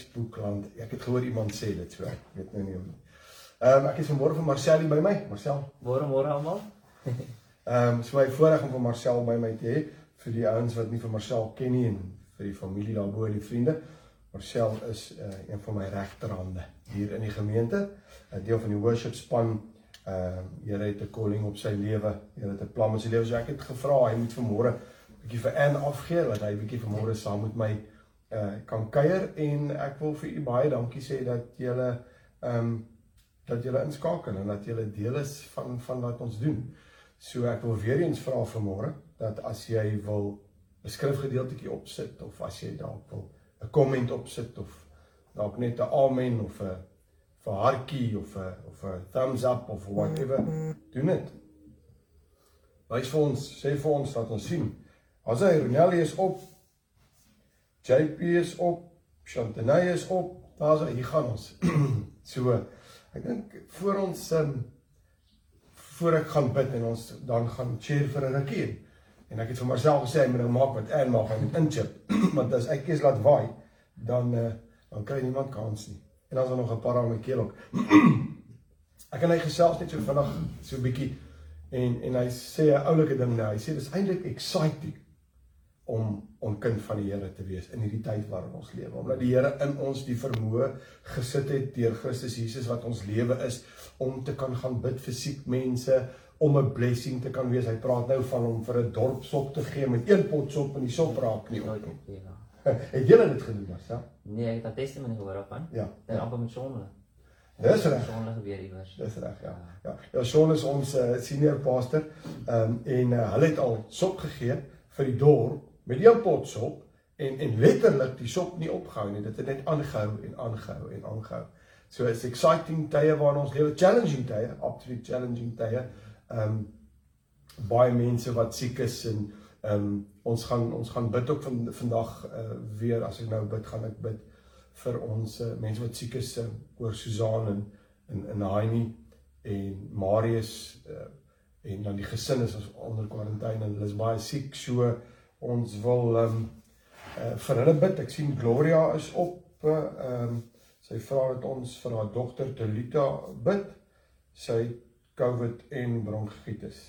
almal in Facebook land. Ek het gehoor iemand sê dit so. Ek weet nou nie. Ehm um, ek is vanmôre vir Marcel by my. Marcel. Môre môre almal. Ehm um, so my voorreg om vir Marcel by my te hê vir die ouens wat nie vir Marcel ken nie en vir die familie daarbo en die vriende. Marcel is uh, een van my regterhande hier in die gemeente, 'n deel van die worship span. Ehm uh, Here het 'n calling op sy lewe. Here het 'n plan met sy lewe. So ek het gevra hy moet vanmôre 'n bietjie vir Anne afgee dat hy bietjie vanmôre saam met my uh kan kuier en ek wil vir u baie dankie sê dat julle ehm um, dat julle inskakel en dat julle deel is van van wat ons doen. So ek wil weer eens vra vanmôre dat as jy wil 'n skrifgedeeltjie opsit of as jy dalk wil 'n komment opsit of dalk net 'n amen of 'n vir hartjie of 'n of 'n thumbs up of whatever, doen dit. Wys vir ons, sê vir ons dat ons sien. As hy Ronelli is op, JP is op, Chantanay is op, daar's hy, gaan ons. so Ek dink voor ons um, voor ek gaan bid en ons dan gaan share vir 'n rukkie. En ek het vir myself gesê ek moet nou maak wat en maak en inchip. Want as ek kies laat waai, dan uh, dan kry niemand kans nie. En dan is daar nog 'n paar aan my keel ook. ek en hy gesels net so vinnig so 'n bietjie en en hy sê 'n oulike ding nou. Hy sê dis eintlik exciting om om kind van die Here te wees in hierdie tyd waarin ons lewe. Omdat die Here in ons die vermoë gesit het deur Christus Jesus wat ons lewe is om te kan gaan bid vir siek mense, om 'n blessing te kan wees. Hy praat nou van om vir 'n dorp sop te gee met een pot sop en die sop raak nie op. op nie. Ja. Het julle dit gedoen, Marcel? Nee, ek het 'n testimonie gehoor op aan. Ja. Dit amper met sonde. Dis reg. Sonde gebeur iewers. Dis reg, ja. Ja, ja Shaun is ons uh, senior pastor. Ehm um, en uh, hulle het al sop gegee vir die dorp met een pot sop en en letterlik die sop nie opgehou nie. Dit het net aangehou en aangehou en aangehou. So it's exciting tye waarin ons lewe, challenging tye, absolute challenging tye. Um, baie mense wat siek is en um, ons gaan ons gaan bid ook van vandag uh, weer as ek nou bid gaan ek bid vir ons uh, mense wat siek is uh, oor Susan en in in Haini en Marius uh, en dan die gesin is onder kwarantyne en hulle is baie siek so ons wil ehm um, uh, vir hulle bid. Ek sien Gloria is op eh, ehm uh, um, sy vra dat ons vir haar dogter Telita bid. Sy COVID en bronkietis.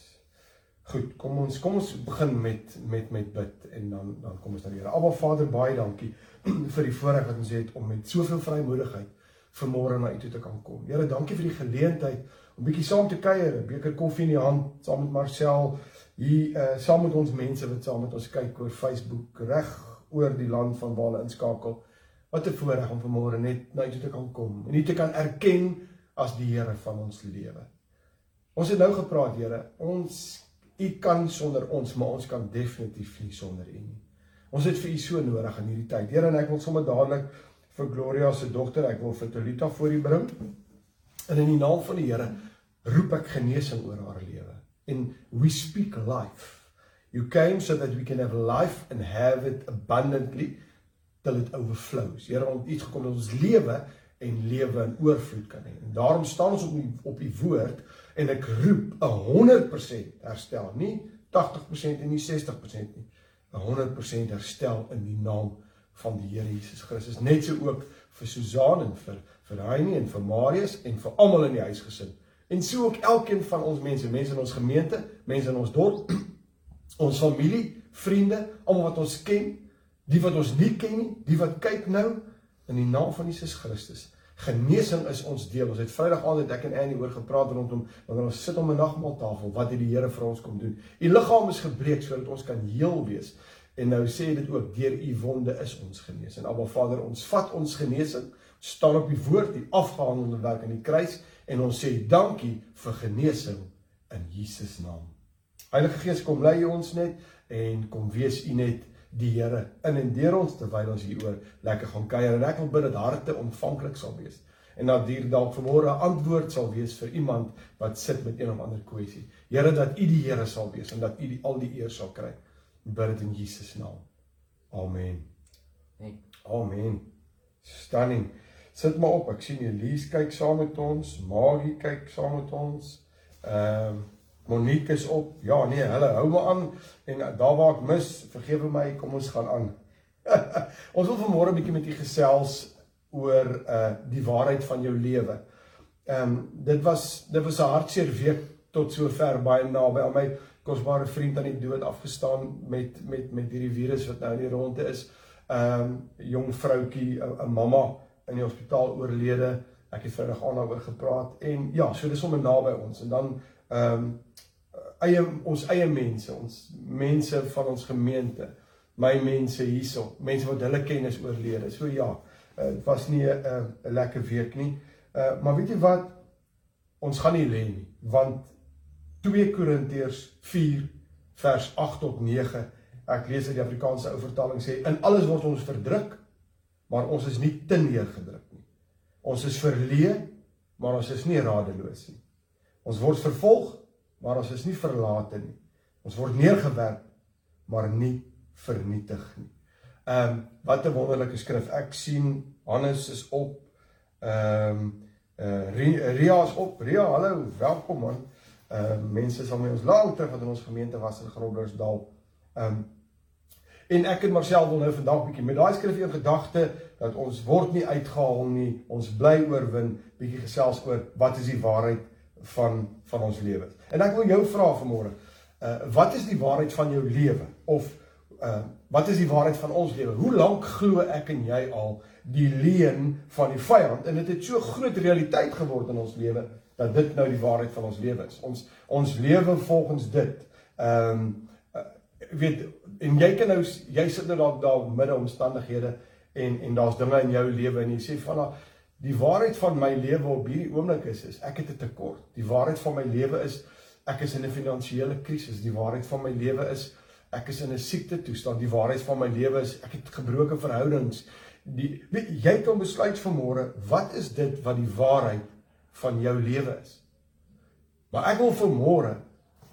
Goed, kom ons kom ons begin met met met bid en dan dan kom ons na die Here. Aba Vader, baie dankie vir die voorreg wat ons het om met soveel vrymoedigheid vanmôre na U toe te kan kom. Here, dankie vir die geleentheid om bietjie saam te kuier, 'n beker koffie in die hand saam met Marcel hier uh saam met ons mense wat saam met ons kyk oor Facebook reg oor die land van waar hulle inskakel. Wat 'n voorreg om vanmôre net na U toe te kan kom en U te kan erken as die Here van ons lewe. Ons het nou gepraat, Here. Ons U kan sonder ons, maar ons kan definitief nie sonder U nie. Ons het vir U so nodig in hierdie tyd. Here, en ek wil sommer dadelik vir Gloria se dogter, ek wil vir Tolita voor U bring. En in die naam van die Here roep ek genesing oor haar lewe. And we speak life. You came so that we can have life and have it abundantly till it overflows. Here ons iets gekom dat ons lewe en lewe in oorvloed kan hê. En daarom staan ons op die op die woord en ek roep 'n 100% herstel, nie 80% en nie 60% nie. 'n 100% herstel in die naam van die Here Jesus Christus. Net so ook vir Susan en vir vir Heinie en vir Marius en vir almal in die huisgesin. En so ook elkeen van ons mense, mense in ons gemeente, mense in ons dorp, ons familie, vriende, almal wat ons ken, die wat ons nie ken nie, die wat kyk nou in die naam van Jesus Christus. Genesing is ons deel. Ons het Vrydag aand het ek en Annie oor gepraat rondom wanneer ons sit om 'n nagmaaltafel, wat het die Here vir ons kom doen? U liggaam is gebreek sodat ons kan heel wees. En nou sê dit ook deur u wonde is ons genees. En Abba Vader, ons vat ons genesing, staan op die woord, die afgehandelde werk aan die kruis en ons sê dankie vir genesing in Jesus naam. Heilige Gees, kom lei ons net en kom wees u net die Here in en deur ons terwyl ons hieroor lekker gaan kuier en ek wil bid dat harte ontvanklik sal wees en dat hier dalk vanmôre 'n antwoord sal wees vir iemand wat sit met een of ander kwessie. Here dat U die Here sal wees en dat U die al die eer sal kry. Bid dit in Jesus naam. Amen. Amen. Stunning. Sit maar op. Ek sien Elise kyk saam met ons, Magie kyk saam met ons. Ehm um, Monique is op. Ja, nee, hulle hou maar aan en daar waar ek mis, vergewe my, kom ons gaan aan. Ons wil vanmôre 'n bietjie met u gesels oor uh die waarheid van jou lewe. Ehm um, dit was dit was 'n hartseer week tot sover baie naby aan my kosbare vriend aan die dood afgestaan met met met hierdie virus wat nou in die ronde is. Ehm um, jong vroutjie, 'n mamma in die hospitaal oorlede. Ek het Vrydag aan daaroor gepraat en ja, so dis sommer naby ons en dan ehm um, eie ons eie mense, ons mense van ons gemeente, my mense hierso, mense wat hulle kennis oorlede. So ja, uh, dit was nie 'n 'n lekker week nie. Uh maar weet jy wat? Ons gaan nie lê nie, want 2 Korintiërs 4 vers 8 tot 9. Ek lees uit die Afrikaanse ou vertaling sê in alles word ons verdruk, maar ons is nie te neergedruk nie. Ons is verleë, maar ons is nie radeloos nie. Ons word vervolg, maar ons is nie verlate nie. Ons word neergewerp, maar nie vernietig nie. Ehm um, wat 'n wonderlike skrif. Ek sien Hannes is op. Ehm um, uh Ria is op. Ria, hallo, welkom man. Ehm uh, mense sal my ons lank terug wat in ons gemeente was in Groblersdal. Ehm um, en ek en Marcel wil nou vandag bietjie met daai skrif in gedagte dat ons word nie uitgehaal nie, ons bly oorwin, bietjie gesels oor wat is die waarheid van van ons lewens. En ek wil jou vra vanmôre, uh wat is die waarheid van jou lewe of uh wat is die waarheid van ons lewe? Hoe lank glo ek en jy al die leuen van die vyand en dit het, het so groot realiteit geword in ons lewe dat dit nou die waarheid van ons lewe is. Ons ons lewe volgens dit. Ehm um, weet en jy kan nou jy sit nou dalk daar midde omstandighede en en daar's dinge in jou lewe en jy sê van die waarheid van my lewe op hierdie oomblik is is ek het 'n tekort. Die waarheid van my lewe is ek is in 'n finansiële krisis. Die waarheid van my lewe is ek is in 'n siekte toestand. Die waarheid van my lewe is ek het gebroke verhoudings. Die weet, jy kan besluit vanmôre wat is dit wat die waarheid van jou lewe is. Maar ek wil vanmôre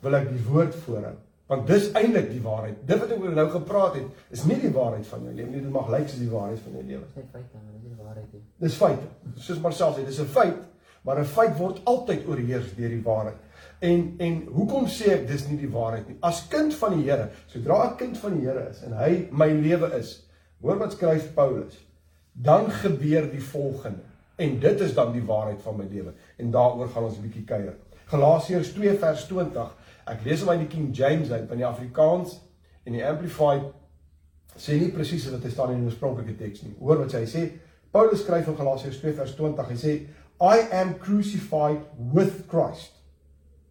wil ek die woord voorhou want dis eintlik die waarheid. Dit wat ek oor nou gepraat het, is nie die waarheid van jou lewe nie. Dit mag lyk soos die waarheid van jou lewe. Dis net feite, maar dis nie die waarheid nie. Dis feite. Soos Marcel sê, dis 'n feit, maar 'n feit word altyd oorheers deur die waarheid. En en hoekom sê ek dis nie die waarheid nie? As kind van die Here, sodra 'n kind van die Here is en hy my lewe is, hoor wat skryf Paulus, dan gebeur die volgende. En dit is dan die waarheid van my lewe. En daaroor gaan ons 'n bietjie kuier. Galasiërs 2 vers 20. Ek lees hom uit die King James uit, van die Afrikaans en die Amplified sê nie presies wat hy staan in die oorspronklike teks nie. Hoor wat hy sê. Paulus skryf in Galasiërs 2 vers 20. Hy sê I am crucified with Christ.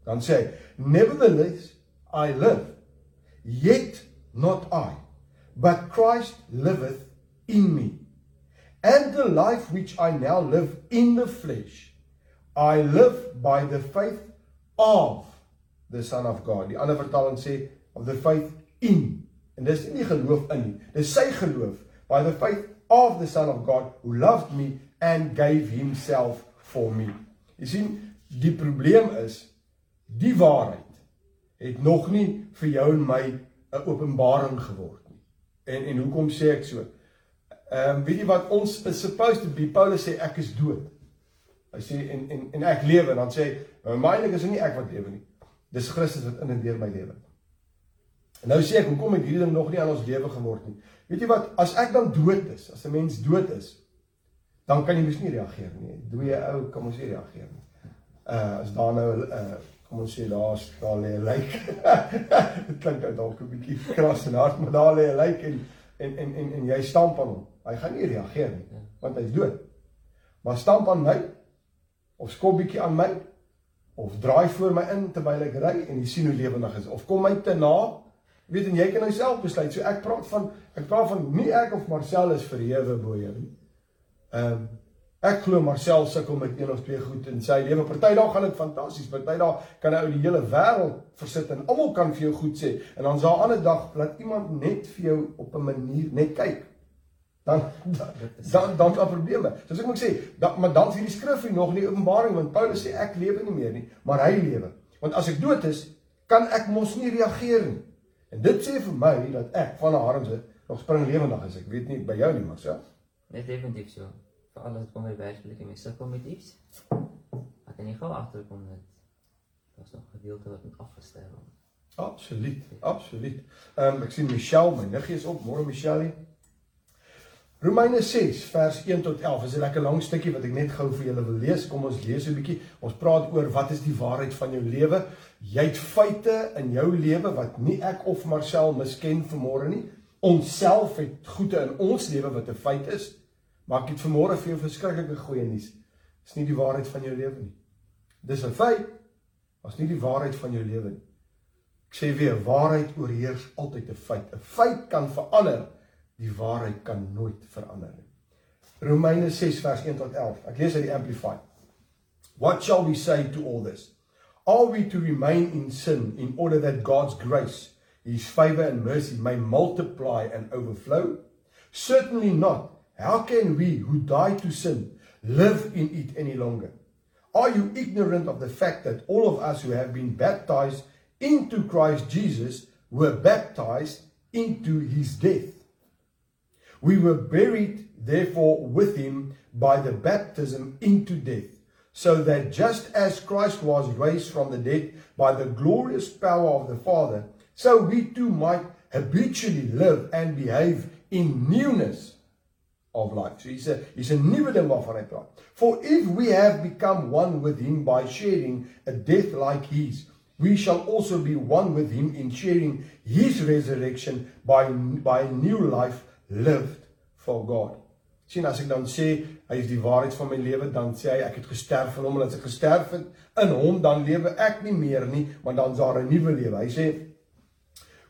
Dan sê hy, nevertheless I live, yet not I, but Christ liveth in me. And the life which I now live in the flesh, I live by the faith of the Son of God. Die ander vertaling sê of the faith in. En dis nie geloof in nie. Dis sy geloof by the faith of the Son of God who loved me and gave himself for me. Jy sien, die probleem is die waarheid het nog nie vir jou en my 'n openbaring geword nie. En en hoekom sê ek so? Ehm um, weet jy wat ons is supposed to be Paulus sê ek is dood. Hy sê en en en ek lewe en dan sê hy my eintlik is dit nie ek wat lewe nie. Dis Christus wat in en deur my lewe. En nou sê ek hoekom het hierdie ding nog nie aan ons lewe geword nie. Weet jy wat as ek dan dood is, as 'n mens dood is, dan kan jy mos nie reageer nie. Dooie ou kan mos nie reageer nie. Uh as daar nou 'n uh, kom ons sê daar's daar lê 'n lijk. Dit klink nou dalk 'n bietjie kras en hard, maar daar lê 'n lijk en en en en en jy stamp aan hom. Hy gaan nie reageer nie want hy's dood. Maar stamp aan my of skop bietjie aan my of draai voor my in terwyl ek ry en jy sien hoe lewendig is of kom my te na. Weet en jy kan nou self besluit. So ek praat van ek praat van nie ek of Marcel is verhewe bo jou nie. Ehm ek glo Marcel sukkel met een of twee goed in sy lewe. Party dae gaan dit fantasties, party dae kan hy ou die hele wêreld versit en almal kan vir jou goed sê. En dan is daar 'n ander dag dat iemand net vir jou op 'n manier net kyk dan dan dan dan probleme. Soos ek moet sê, dan maar dan is hierdie skrif hier nog nie openbaring want Paulus sê ek lewe nie meer nie, maar hy lewe. Want as ek dood is, kan ek mos nie reageer nie. En dit sê vir my dat ek van 'n harm sit nog spring lewendig is. Ek weet nie by jou nie, maar self. Net definitief so. Vir alles kom by werklik en mens sukkel met iets. Ek kan nie gou agterkom net. Daar's nog 'n gedeelte wat moet afgestel word. Absoluut, absoluut. Ehm um, ek sien Michelle, my niggie is op. Môre Michelle. Romeine 6 vers 1 tot 11 is 'n lekker lang stukkie wat ek net gou vir julle wil lees. Kom ons lees 'n bietjie. Ons praat oor wat is die waarheid van jou lewe? Jy het feite in jou lewe wat nie ek of Marcel misken vanmôre nie. Ons self het goeie in ons lewe wat 'n feit is. Maar ek het vanmôre vir jou verskriklike goeie nuus. Dis nie die waarheid van jou lewe nie. Dis 'n feit. Was nie die waarheid van jou lewe nie. Ek sê weer, waarheid oorheers altyd 'n feit. 'n Feit kan verander die waarheid kan nooit verander nie. Romeine 6 vers 1 tot 11. Ek lees uit die Amplified. What shall we say to all this? Are we to remain in sin in order that God's grace, his favor and mercy may multiply and overflow? Certainly not. How can we who died to sin live in it any longer? Are you ignorant of the fact that all of us who have been baptized into Christ Jesus were baptized into his death? We were buried, therefore, with him by the baptism into death, so that just as Christ was raised from the dead by the glorious power of the Father, so we too might habitually live and behave in newness of life. So he's a, he's a nuwe ding waarvan hy praat. For if we have become one with him by sharing a death like his, we shall also be one with him in sharing his resurrection by, by new life lived for God. Sien as ek dan sê hy is die waarheid van my lewe, dan sê hy ek het gesterf vir hom en as ek gesterf het in hom, dan lewe ek nie meer nie, maar dan is daar 'n nuwe lewe. Hy sê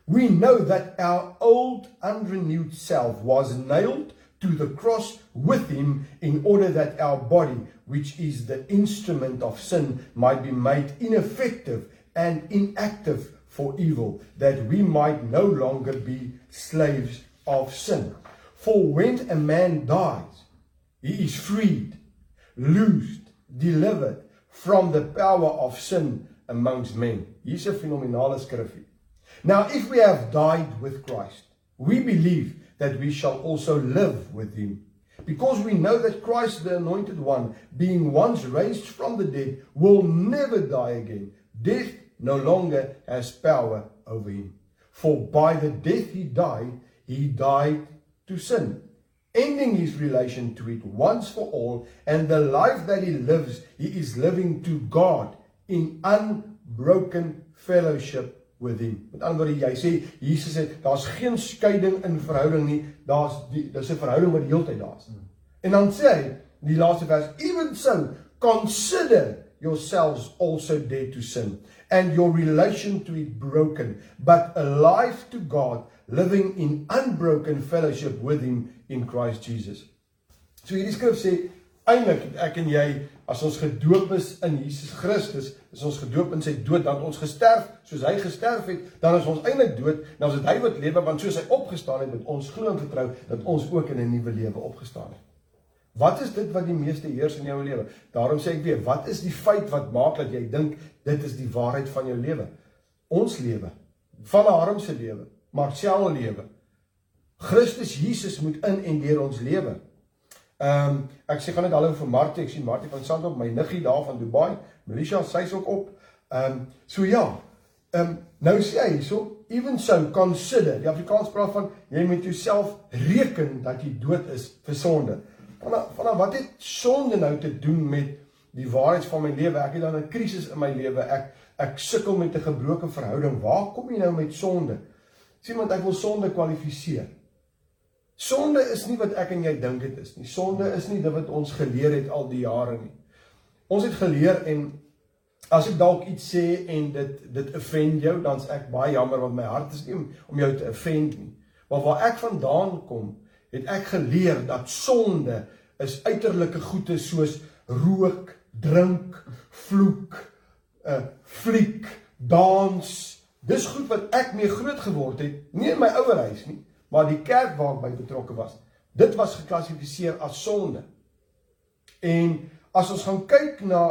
We know that our old unrenewed self was nailed to the cross with him in order that our body, which is the instrument of sin, might be made ineffective and inactive for evil, that we might no longer be slaves of sin. For when a man dies, he is freed, loosed, delivered from the power of sin amongst men. Hier's 'n fenominale skrifgie. Now if we have died with Christ, we believe that we shall also live with him. Because we know that Christ, the anointed one, being once raised from the dead, will never die again. Death no longer has power over him. For by the death he died, he died to sin, ending his relation to it once for all, and the life that he lives, he is living to God in unbroken fellowship with him. Met ander woorde, jy sê Jesus sê daar's geen skeiding in verhouding nie. Daar's dis 'n verhouding wat die hele tyd daar is. En dan sê hy in die laaste vers, even so consider yourselves also dead to sin and your relation to it broken, but alive to God living in unbroken fellowship with him in Christ Jesus. So hierdie skrif sê eintlik ek en jy as ons gedoop is in Jesus Christus, is ons gedoop in sy dood dan ons gesterf soos hy gesterf het, dan is ons eintlik dood, dan is dit hy wat lewe want soos hy opgestaan het met ons glo en vertrou dat ons ook in 'n nuwe lewe opgestaan het. Wat is dit wat die meeste heers in jou lewe? Daarom sê ek weer, wat is die feit wat maak dat jy dink dit is die waarheid van jou lewe? Ons lewe, van Aram se lewe, Marcel lewe. Christus Jesus moet in en deur ons lewe. Ehm um, ek sê gaan net hallo vir Martie, ek sien Martie van Sandop, my niggie daar van Dubai. Melisha sy's ook op. Ehm um, so ja. Ehm um, nou sê hy hierso, even so consider. Die Afrikaans praat van jy moet jouself reken dat jy dood is vir sonde. Vanaf vanaf wat het sonde nou te doen met die waarheid van my lewe? Ek het dan 'n krisis in my lewe. Ek ek sukkel met 'n gebroke verhouding. Waar kom jy nou met sonde? Sien want ek wil sonde kwalifiseer. Sonde is nie wat ek en jy dink dit is nie. Sonde is nie dit wat ons geleer het al die jare nie. Ons het geleer en as ek dalk iets sê en dit dit offend jou, dan's ek baie jammer want my hart is nie om, jou te offend nie. Maar waar ek vandaan kom, het ek geleer dat sonde is uiterlike goeie soos rook, drink, vloek, 'n uh, fliek, dans. Dis goed wat ek mee groot geword het, nie in my ouerhuis nie, maar die kerk waar ek by betrokke was, dit was geklassifiseer as sonde. En as ons gaan kyk na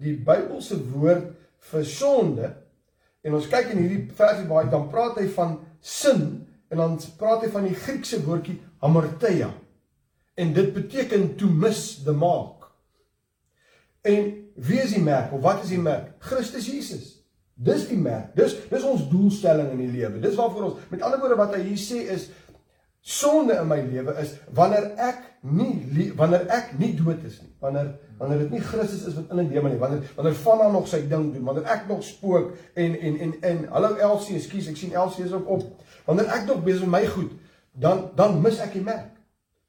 die Bybelse woord vir sonde en ons kyk in hierdie versie hy dan praat hy van sin en dan praat hy van die Griekse woordjie hamartia. En dit beteken to miss the mark. En wie is die merk of wat is die merk? Christus Jesus. Dis die merk. Dis dis ons doelstelling in die lewe. Dis waarvoor ons met ander woorde wat hy hier sê is Sonde in my lewe is wanneer ek nie wanneer ek nie dood is nie. Wanneer wanneer dit nie Christus is wat in deur my nie. Wanneer wanneer van nog sy ding doen, wanneer ek nog spook en en en en hallo Elsie, ekskuus, ek sien Elsie is ook op. Wanneer ek nog besig met my goed, dan dan mis ek die merk.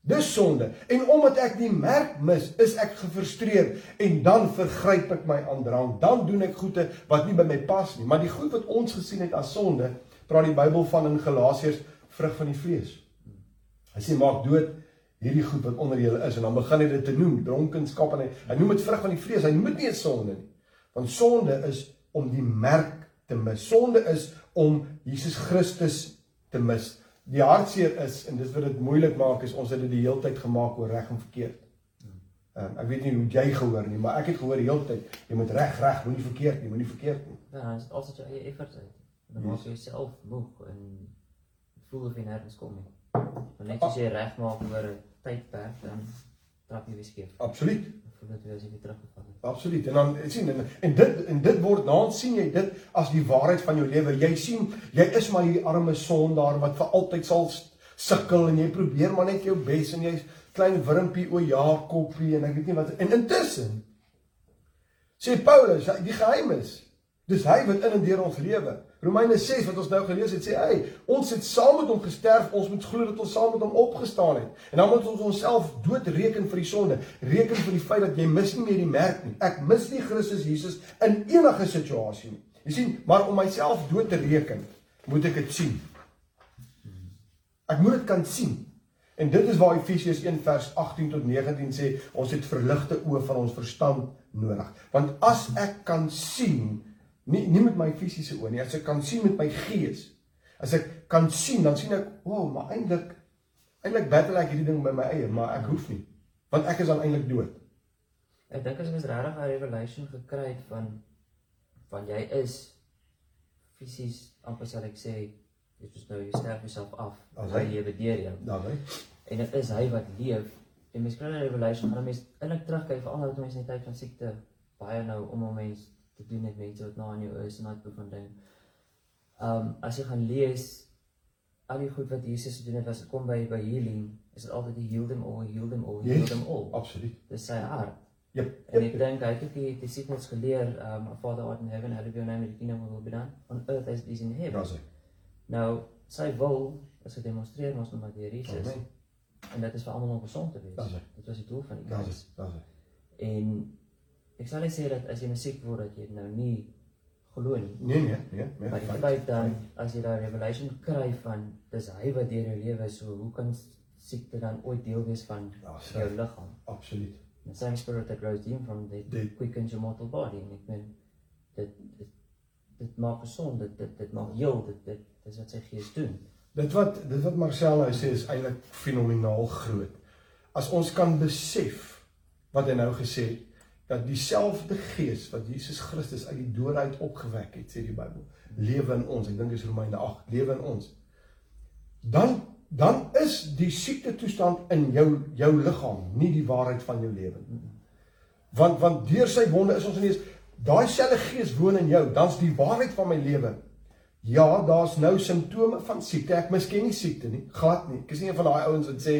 Dis sonde. En omdat ek die merk mis, is ek gefrustreerd en dan vergryp ek my aan drank. Dan doen ek goede wat nie by my pas nie. Maar die goed wat ons gesien het as sonde, praat die Bybel van in Galasiërs vrug van die vlees. Hy sê maak dood hierdie goed wat onder julle is en dan begin hy dit te noem, dronkenskap en hy, hy noem dit vrug van die vlees. Hy noem dit nie sonde nie. Want sonde is om die merk te mis. Sonde is om Jesus Christus te mis. Die hartseer is en dis wat dit moeilik maak is ons het dit die hele tyd gemaak oor reg en verkeerd. Um, ek weet nie hoe jy gehoor nie, maar ek het gehoor die hele tyd jy moet reg reg, moenie verkeerd nie, moenie verkeerd nie. Ja, dit is altyd jou eie effort uit. Dan maak jy jouself moeg en voel of jy nêrens kom nie. Maar net as jy regmaak oor 'n tydperk dan trap jy weer skeef. Absoluut. Dit weer as jy weer teruggeval het. Absoluut. En dan sien en, en dit en dit word dan sien jy dit as die waarheid van jou lewe. Jy sien jy is maar hierdie arme sondaar wat vir altyd sal sukkel en jy probeer maar net jou bes en jy's klein wurmpie o Jakobie en ek weet nie wat en intussen sê Paulus die geheim is dis hy wat in en deur ons lewe Romeine 6 wat ons nou gelees het sê hy ons het saam met hom gesterf ons moet glo dat ons saam met hom opgestaan het. En dan moet ons onsself doodreken vir die sonde reken vir die feit dat jy mis nie meer die merk nie. Ek mis nie Christus Jesus in enige situasie nie. Jy sien maar om myself dood te reken moet ek dit sien. Ek moet dit kan sien. En dit is waar Efesiërs 1 vers 18 tot 19 sê ons het verligte oë van ons verstand nodig. Want as ek kan sien Nie nie met my fisiese oë nie, as ek kan sien met my gees. As ek kan sien, dan sien ek, "O, oh, maar eintlik eintlik battle ek hierdie ding by my eie, maar ek hoef nie, want ek is dan eintlik dood." Ek dink as mens regtig 'n revelation gekry het van van jy is fisies amper sal ek sê jy is nou jy sterf jouself af as jy lewe deur jou. Daarby. En dit is hy wat leef. En mens kry 'n revelation, gaan mens eintlik terugkyk vir al wat mense in die tyd van siekte baie nou om 'n mens te doen met mense wat na in jou is en daai tipe van ding. Um as jy gaan lees al die goed wat Jesus gedoen het as dit kom by by healing, is dit altyd die heal them all, heal them all, heal yes, them all. Absoluut. Dis sy hart. Yep. En ek dink hy het ook die disciples geleer, um Father art in heaven, hallowed be your name, the kingdom will be done on earth as it is in heaven. Daar's hy. Nou, sy wil is gedemonstreer ons met deur Jesus. Amen. En dit is vir almal om gesond te wees. Hy. Dit was die doel van die kruis. hy. Daar's hy. En ek sal net sê dat as jy musiek word dat jy nou nie glo nie. Nee nee, nee, nee. Maar die feit, dan as jy daai revelation kry van dis hy wat deur jou lewe is, so hoe kan siekte dan ooit deel wees van Ja, jou so, liggaam? absoluut. The same spirit that grows in from the Dit- quickens your mortal body en ek meen dit dit dit maak gesond, dit dit, dit maak heel, dit dit dis wat sy gees doen. Dit wat dit wat Marcel nou sê is eintlik fenomenaal groot. As ons kan besef wat hy nou gesê het dat dieselfde gees wat Jesus Christus uit die dood uit opgewek het, sê die Bybel, lewe in ons. Ek dink dis Romeine 8, lewe in ons. Dan dan is die siekte toestand in jou jou liggaam nie die waarheid van jou lewe nie. Want want deur sy wonde is ons ineens daai selfe gees woon in jou, dan's die waarheid van my lewe. Ja, daar's nou simptome van siekte. Ek misken nie siekte nie, glad nie. Ek is nie een van daai ouens wat sê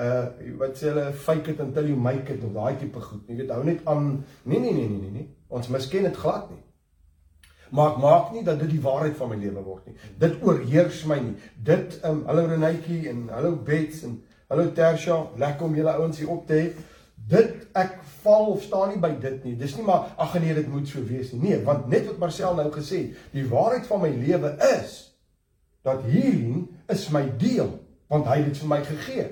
uh wat sê hulle fake it until you make it of daai tipe goed. Jy weet, hou net aan. Nee nee nee nee nee nee. Ons misken dit glad nie. Maar ek maak nie dat dit die waarheid van my lewe word nie. Dit oorheers my nie. Dit um hallo Renetjie en hallo Bets en hallo Tersha, lekker om julle ouens hier op te hê. Dit ek val of staan nie by dit nie. Dis nie maar ag nee, dit moet so wees nie. Nee, want net wat Marcel nou gesê het, die waarheid van my lewe is dat healing is my deel, want hy het dit vir my gegee.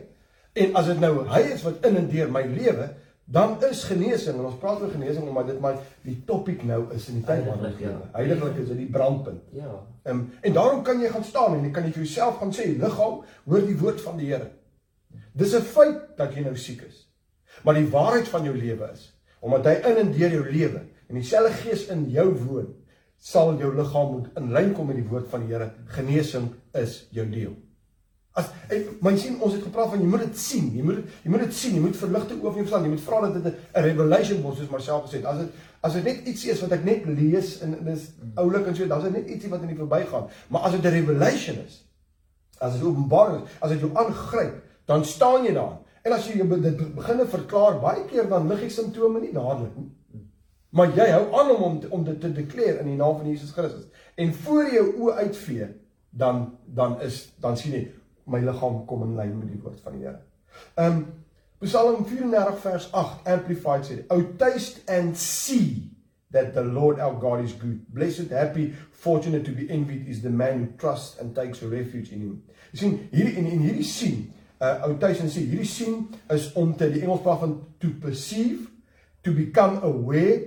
En as dit nou hy is wat in en deur my lewe, dan is genesing en ons praat oor genesing omdat dit maar die topik nou is in die tyd waarin ons lewe. Heiliglik is dit die brandpunt. Ja. Um, en daarom kan jy gaan staan en jy kan jy vir jouself gaan sê, liggaam, hoor die woord van die Here. Dis 'n feit dat jy nou siek is. Maar die waarheid van jou lewe is, omdat hy in en deur jou lewe en dieselfde gees in jou woon, sal jou liggaam moet in lyn kom met die woord van die Here. Genesing is jou deel. As en my sien ons het gepraat van jy moet dit sien. Jy moet jy moet dit sien. Jy moet verligte oë van jou verstand. Jy moet vra dat dit 'n revelation word soos Marcel gesê het. As dit as dit net ietsie is wat ek net lees en dis oulik en so, dan is dit net ietsie wat in die verbygaan. Maar as dit 'n revelation is, As dit openbaring is, as dit jou aangryp, dan staan jy daar. En as jy dit begine verklaar baie keer dan lig die simptome nie dadelik nie. Maar jy hou aan om om, om dit te declare in die naam van Jesus Christus. En voor jou oë uitvee, dan dan is dan sien jy my liggaam kom in lyn met die woord van die Here. Um Psalm 34 vers 8 amplified sê, "O taste and see that the Lord our God is good. Blessed, happy, fortunate to be envied is the man who trusts and takes refuge in him." Jy sien, hierdie en in hierdie sien, uh ou taste and see, hierdie sien is om te die Engels praat van to perceive, to become aware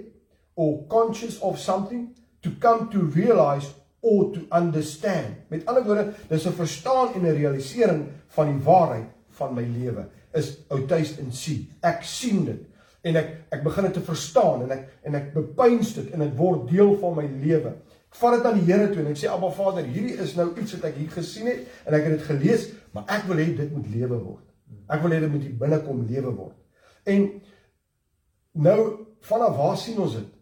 or conscious of something to come to realize or to understand. Met ander woorde, dis 'n verstaan en 'n realisering van die waarheid van my lewe. Is outuist in sien. Ek sien dit en ek ek begin dit te verstaan en ek en ek bepeins dit en dit word deel van my lewe. Ek vat dit aan die Here toe en ek sê Abba Vader, hierdie is nou iets wat ek hier gesien het en ek het dit gelees, maar ek wil hê dit moet lewe word. Ek wil hê dit moet hier binne kom lewe word. En nou vanaf waar sien ons dit?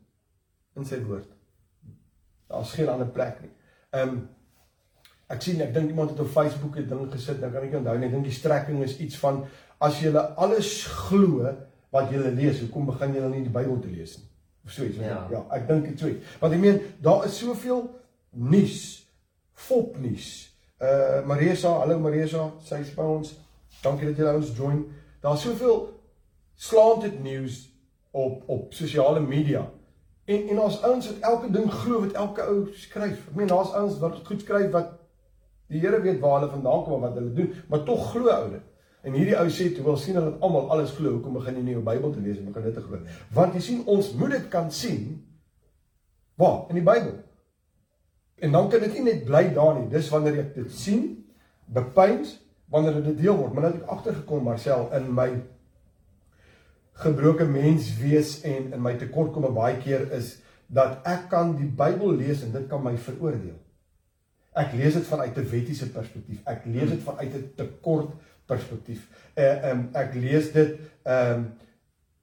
in sy woord. Daar's geen ander plek nie. Ehm um, ek sien ek dink iemand het op Facebook 'n ding gesit, dan kan ek onthou net dink die strekking is iets van as jy alles glo wat jy lees, hoekom begin jy dan nie die Bybel te lees nie? Of so iets. Ja, ja ek dink dit so. Want ek meen daar is soveel nuus, fopnuus. Uh Marisa, hallo Marisa, sy is by ons. Dankie dat jy ons join. Daar's soveel slanted news op op sosiale media En en ons ouens wat elke ding glo wat elke ou skryf. Ek meen daar's ouens wat goed skryf wat die Here weet waar hulle vandaan kom en wat hulle doen, maar tog glo ou dit. En hierdie ou sê toe wil sien dat almal alles glo, hoekom begin jy nie jou Bybel te lees en begin dit te glo? Want jy sien ons moet dit kan sien waar in die Bybel. En dan kan dit nie net bly daar nie. Dis wanneer ek dit sien, bepeins, wanneer dit deel word. Maar nou het ek agtergekom Marcel in my gebroke mens wees en in my tekortkomme baie keer is dat ek kan die Bybel lees en dit kan my veroordeel. Ek lees dit vanuit 'n wettiese perspektief. Ek lees dit vanuit 'n tekort perspektief. Uh, um, ek lees dit ehm um,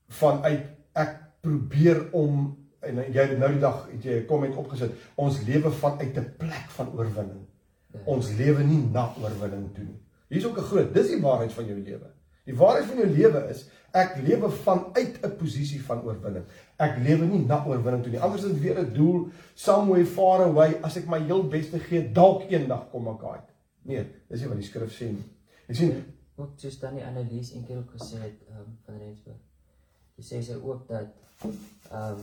vanuit ek probeer om en jy nou die dag het jy 'n komment opgesit. Ons lewe vanuit 'n plek van oorwinning. Ja. Ons lewe nie na oorwinning toe nie. Hier's ook 'n groot, dis die waarheid van jou lewe. Die waarheid van jou lewe is ek lewe vanuit 'n posisie van oorwinning. Ek lewe nie na oorwinning toe nie. Anders is dit weer 'n doel somewhere far away as ek my heel beste gee dalk eendag kom ek uit. Nee, dis nie wat die skrif sê nie. Jy sien ook soos dan die analise een keer ook gesê het um, van Rensburg. Jy sê sy ook dat ehm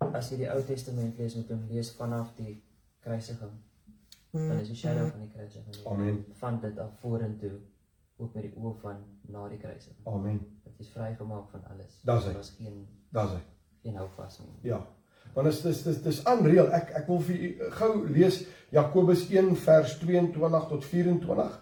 um, as jy die Ou Testament lees moet jy lees vanaf die kruisiging. Dan is die shadow van die kruisiging. Amen. Van dit af vorentoe ook met die oë van na die kruising. Amen. Dit is vrygemaak van alles. Daar's hy. Daar's geen daar's hy. Geen hou vas nie. Ja. Want is dis dis unreal. Ek ek wil vir u gou lees Jakobus 1 vers 22 tot 24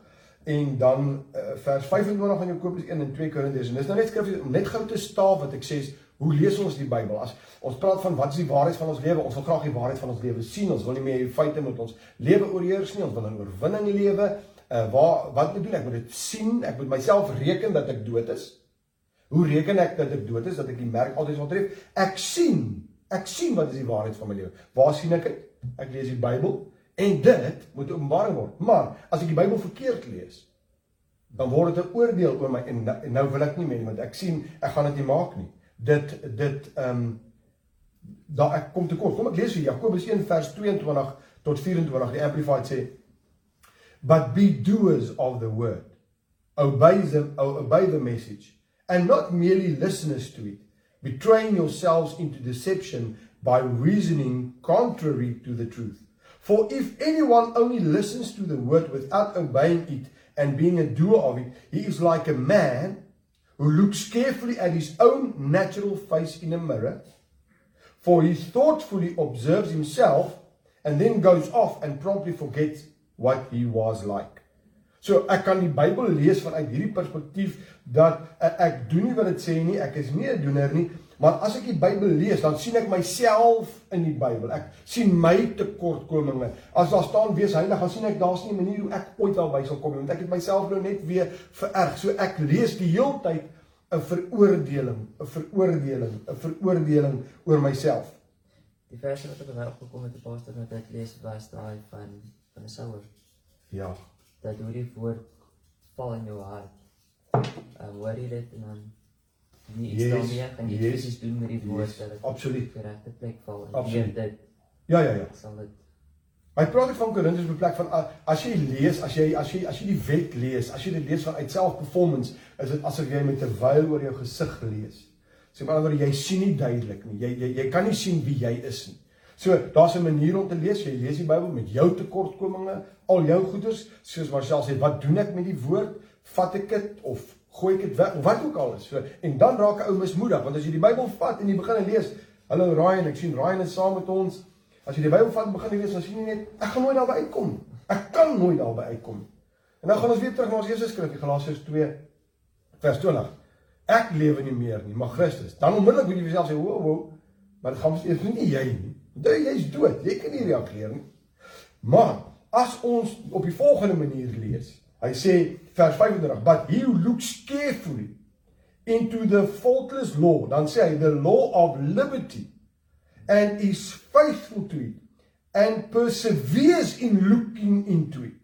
en dan uh, vers 25 van Jakobus 1 en 2 Korintiërs. En dis nou net skrif om net gou te staaf wat ek sê is hoe lees ons die Bybel? As ons praat van wat is die waarheid van ons lewe? Ons wil graag die waarheid van ons lewe sien. Ons wil nie meer feite met ons lewe oorheers nie. Ons wil 'n oorwinning lewe uh, waar wat moet doen? Ek moet dit sien. Ek moet myself reken dat ek dood is. Hoe reken ek dat ek dood is? Dat ek die merk altyd sal tref. Ek sien. Ek sien wat is die waarheid van my lewe. Waar sien ek dit? Ek lees die Bybel en dit moet openbaring word. Maar as ek die Bybel verkeerd lees dan word dit 'n oordeel oor my en, en nou wil ek nie meer want ek sien ek gaan dit nie maak nie. Dit dit ehm um, daar ek kom te kort kom ek lees vir Jakobus 1 vers 22 tot 24 die amplified sê but be doers of the word. Obey the, obey the message, and not merely listeners to it, betraying yourselves into deception by reasoning contrary to the truth. For if anyone only listens to the word without obeying it and being a doer of it, he is like a man who looks carefully at his own natural face in a mirror. For he thoughtfully observes himself and then goes off and promptly forgets what he was like. So ek kan die Bybel lees vanuit hierdie perspektief dat ek, ek doen nie wat dit sê nie, ek is nie 'n doener nie, maar as ek die Bybel lees, dan sien ek myself in die Bybel. Ek sien my tekortkominge. As daar staan wees heilig, dan sien ek daar's nie 'n manier hoe ek ooit daarby sal kom nie, want ek het myself nou net weer vererg. So ek lees die heeltyd 'n veroordeling, 'n veroordeling, 'n veroordeling oor myself. Die verse wat ek my opgekom het, die pastor wat ek lees was daai van van 'n souer. Ja. dat hoe die woord val in jou hart. Ehm um, hoor jy dit en dan nie iets Yes, daarmee en jy yes, presies doen met die woord yes, dat dit absoluut. die regte plek val en Absoluut. dit Ja ja ja. sal dit Hy praat van Korintiërs beplek van as jy lees, as jy as jy as jy die wet lees, as jy dit lees vanuit self-performance, is dit asof jy met 'n vuil oor jou gesig lees. So met ander woorde, jy sien nie duidelik nie. Jy jy jy kan nie sien wie jy is nie. So daar's 'n manier om te lees. Jy lees die Bybel met jou tekortkominge, al jou goeders, soos Marcel sê, wat doen ek met die woord? Vat ek dit of gooi ek dit weg? Of wat ook al is. So en dan raak 'n ou mismoedig, want as jy die Bybel vat en jy begin lees, hallo Ryan, ek sien Ryan is saam met ons. As jy die Bybel vat en begin lees, dan sien jy net ek gaan nooit daarby uitkom. Ek kan nooit daarby uitkom. En dan gaan ons weer terug na ons eerste skrif, Galasiërs 2 vers 20. Ek lewe nie meer nie, maar Christus. Dan onmiddellik moet jy vir jouself sê, "Wo, wo." Maar dit gaan mos eers nie jy nie. Jy jy's dood. Jy kan nie reageer nie. Maar as ons op die volgende manier lees. Hy sê vers 35, "But he who looks carefully into the faultless law," dan sê hy, "the law of liberty." and is faithful to it and perseveres in looking into it.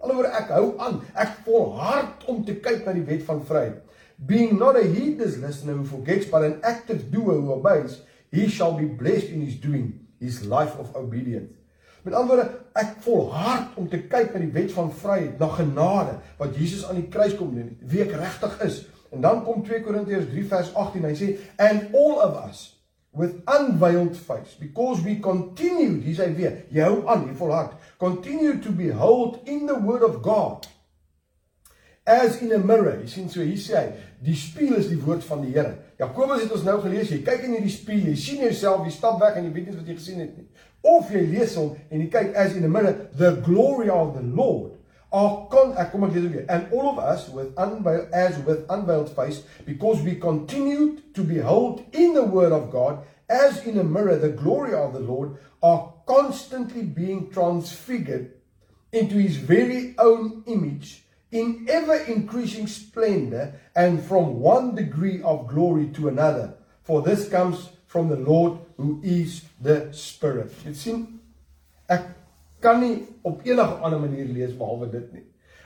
Alhoewel ek hou aan, ek volhard om te kyk na die wet van vryheid. Being not a heedless listener who forgets but an active doer who obeys, he shall be blessed in his doing, his life of obedience. Met ander woorde, ek volhard om te kyk na die wet van vryheid, na genade wat Jesus aan die kruis kom doen, wie ek regtig is. En dan kom 2 Korintiërs 3 vers 18, hy sê and all of us with unveiled face because we continue sê hy weer jy hou aan jy volhard continue to behold in the word of God as in a mirror jy sien so hier sê hy die spieël is die woord van die Here. Jakobus het ons nou gelees jy kyk in hierdie spieël jy sien jouself jy stap weg en jy weet nie wat jy gesien het nie. Of jy lees hom en jy kyk as in a mirror the glory of the Lord. Our con ek kom ek lees weer. And all of us with unveiled as with unveiled face because we continued to behold in the word of God as in a mirror the glory of the Lord are constantly being transfigured into his very own image in ever increasing splendor and from one degree of glory to another for this comes from the Lord who is the spirit. Jy sien ek kan nie op enige ander manier lees behalwe dit nie.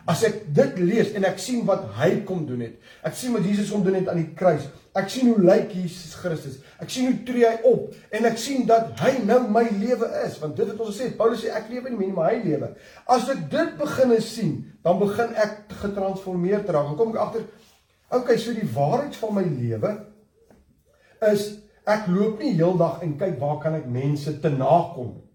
As ek dit lees en ek sien wat hy kom doen het. Ek sien wat Jesus kom doen het aan die kruis. Ek sien hoe lyk Jesus Christus. Ek sien hoe tree hy op en ek sien dat hy nou my lewe is want dit het ons gesê Paulus sê ek lewe nie meer maar hy lewe. As ek dit begin sien, dan begin ek getransformeer te raak. Dan kom ek agter okay, so die waarheid van my lewe is ek loop nie heeldag en kyk waar kan ek mense te nakom nie.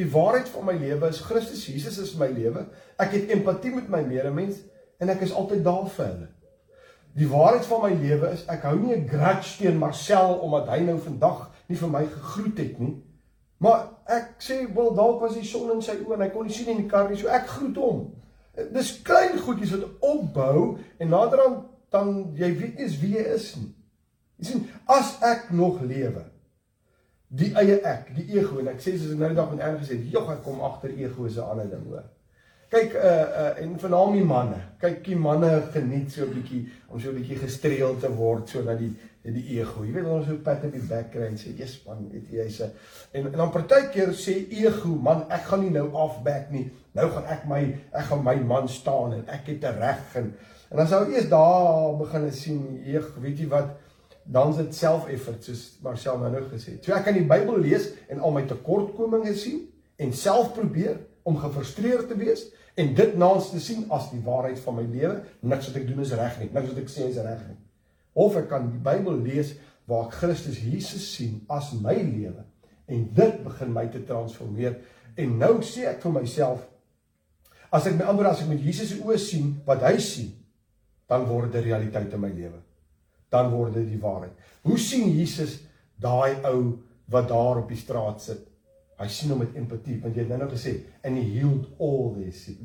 Die waarheid van my lewe is Christus Jesus is my lewe. Ek het empatie met my medemens en ek is altyd daar vir hulle. Die waarheid van my lewe is ek hou nie 'n grudge teen Marcel omdat hy nou vandag nie vir my gegroet het nie. Maar ek sê wel dalk was die son in sy oë en hy kon nie sien in die kar nie, so ek groet hom. Dis klein goedjies wat opbou en naderhand dan jy weet nie wie jy is nie. Jy sien, as ek nog lewe, die eie ek, die ego en ek sê soos ek nou die dag met Erne gesê het, jog ek kom agter ego se ander ding hoor. Kyk uh uh en veral die manne. Kyk die manne geniet so 'n bietjie om so 'n bietjie gestreel te word sodat die die ego. Jy weet ons so pat op die back kry en sê jy's man, weet jy hy's 'n en, en dan partykeer sê ego, man, ek gaan nie nou afback nie. Nou gaan ek my ek gaan my man staan en ek het 'n reg en en dan sou eers daar begin sien, jy weet jy wat dan is dit self-effort soos Marcel nou nou gesê het. So ek kan die Bybel lees en al my tekortkominge sien en self probeer om gefrustreerd te wees en dit naans te sien as die waarheid van my lewe, niks wat ek doen is reg nie, niks wat ek sê is reg nie. Of ek kan die Bybel lees waar ek Christus Jesus sien as my lewe en dit begin my te transformeer en nou sê ek vir myself as ek my ander as ek met Jesus se oë sien wat hy sien, dan word dit realiteit in my lewe dan word dit die waarheid. Hoe sien Jesus daai ou wat daar op die straat sit? Hy sien hom met empatie want jy het nou-nou gesê and he healed all their sick.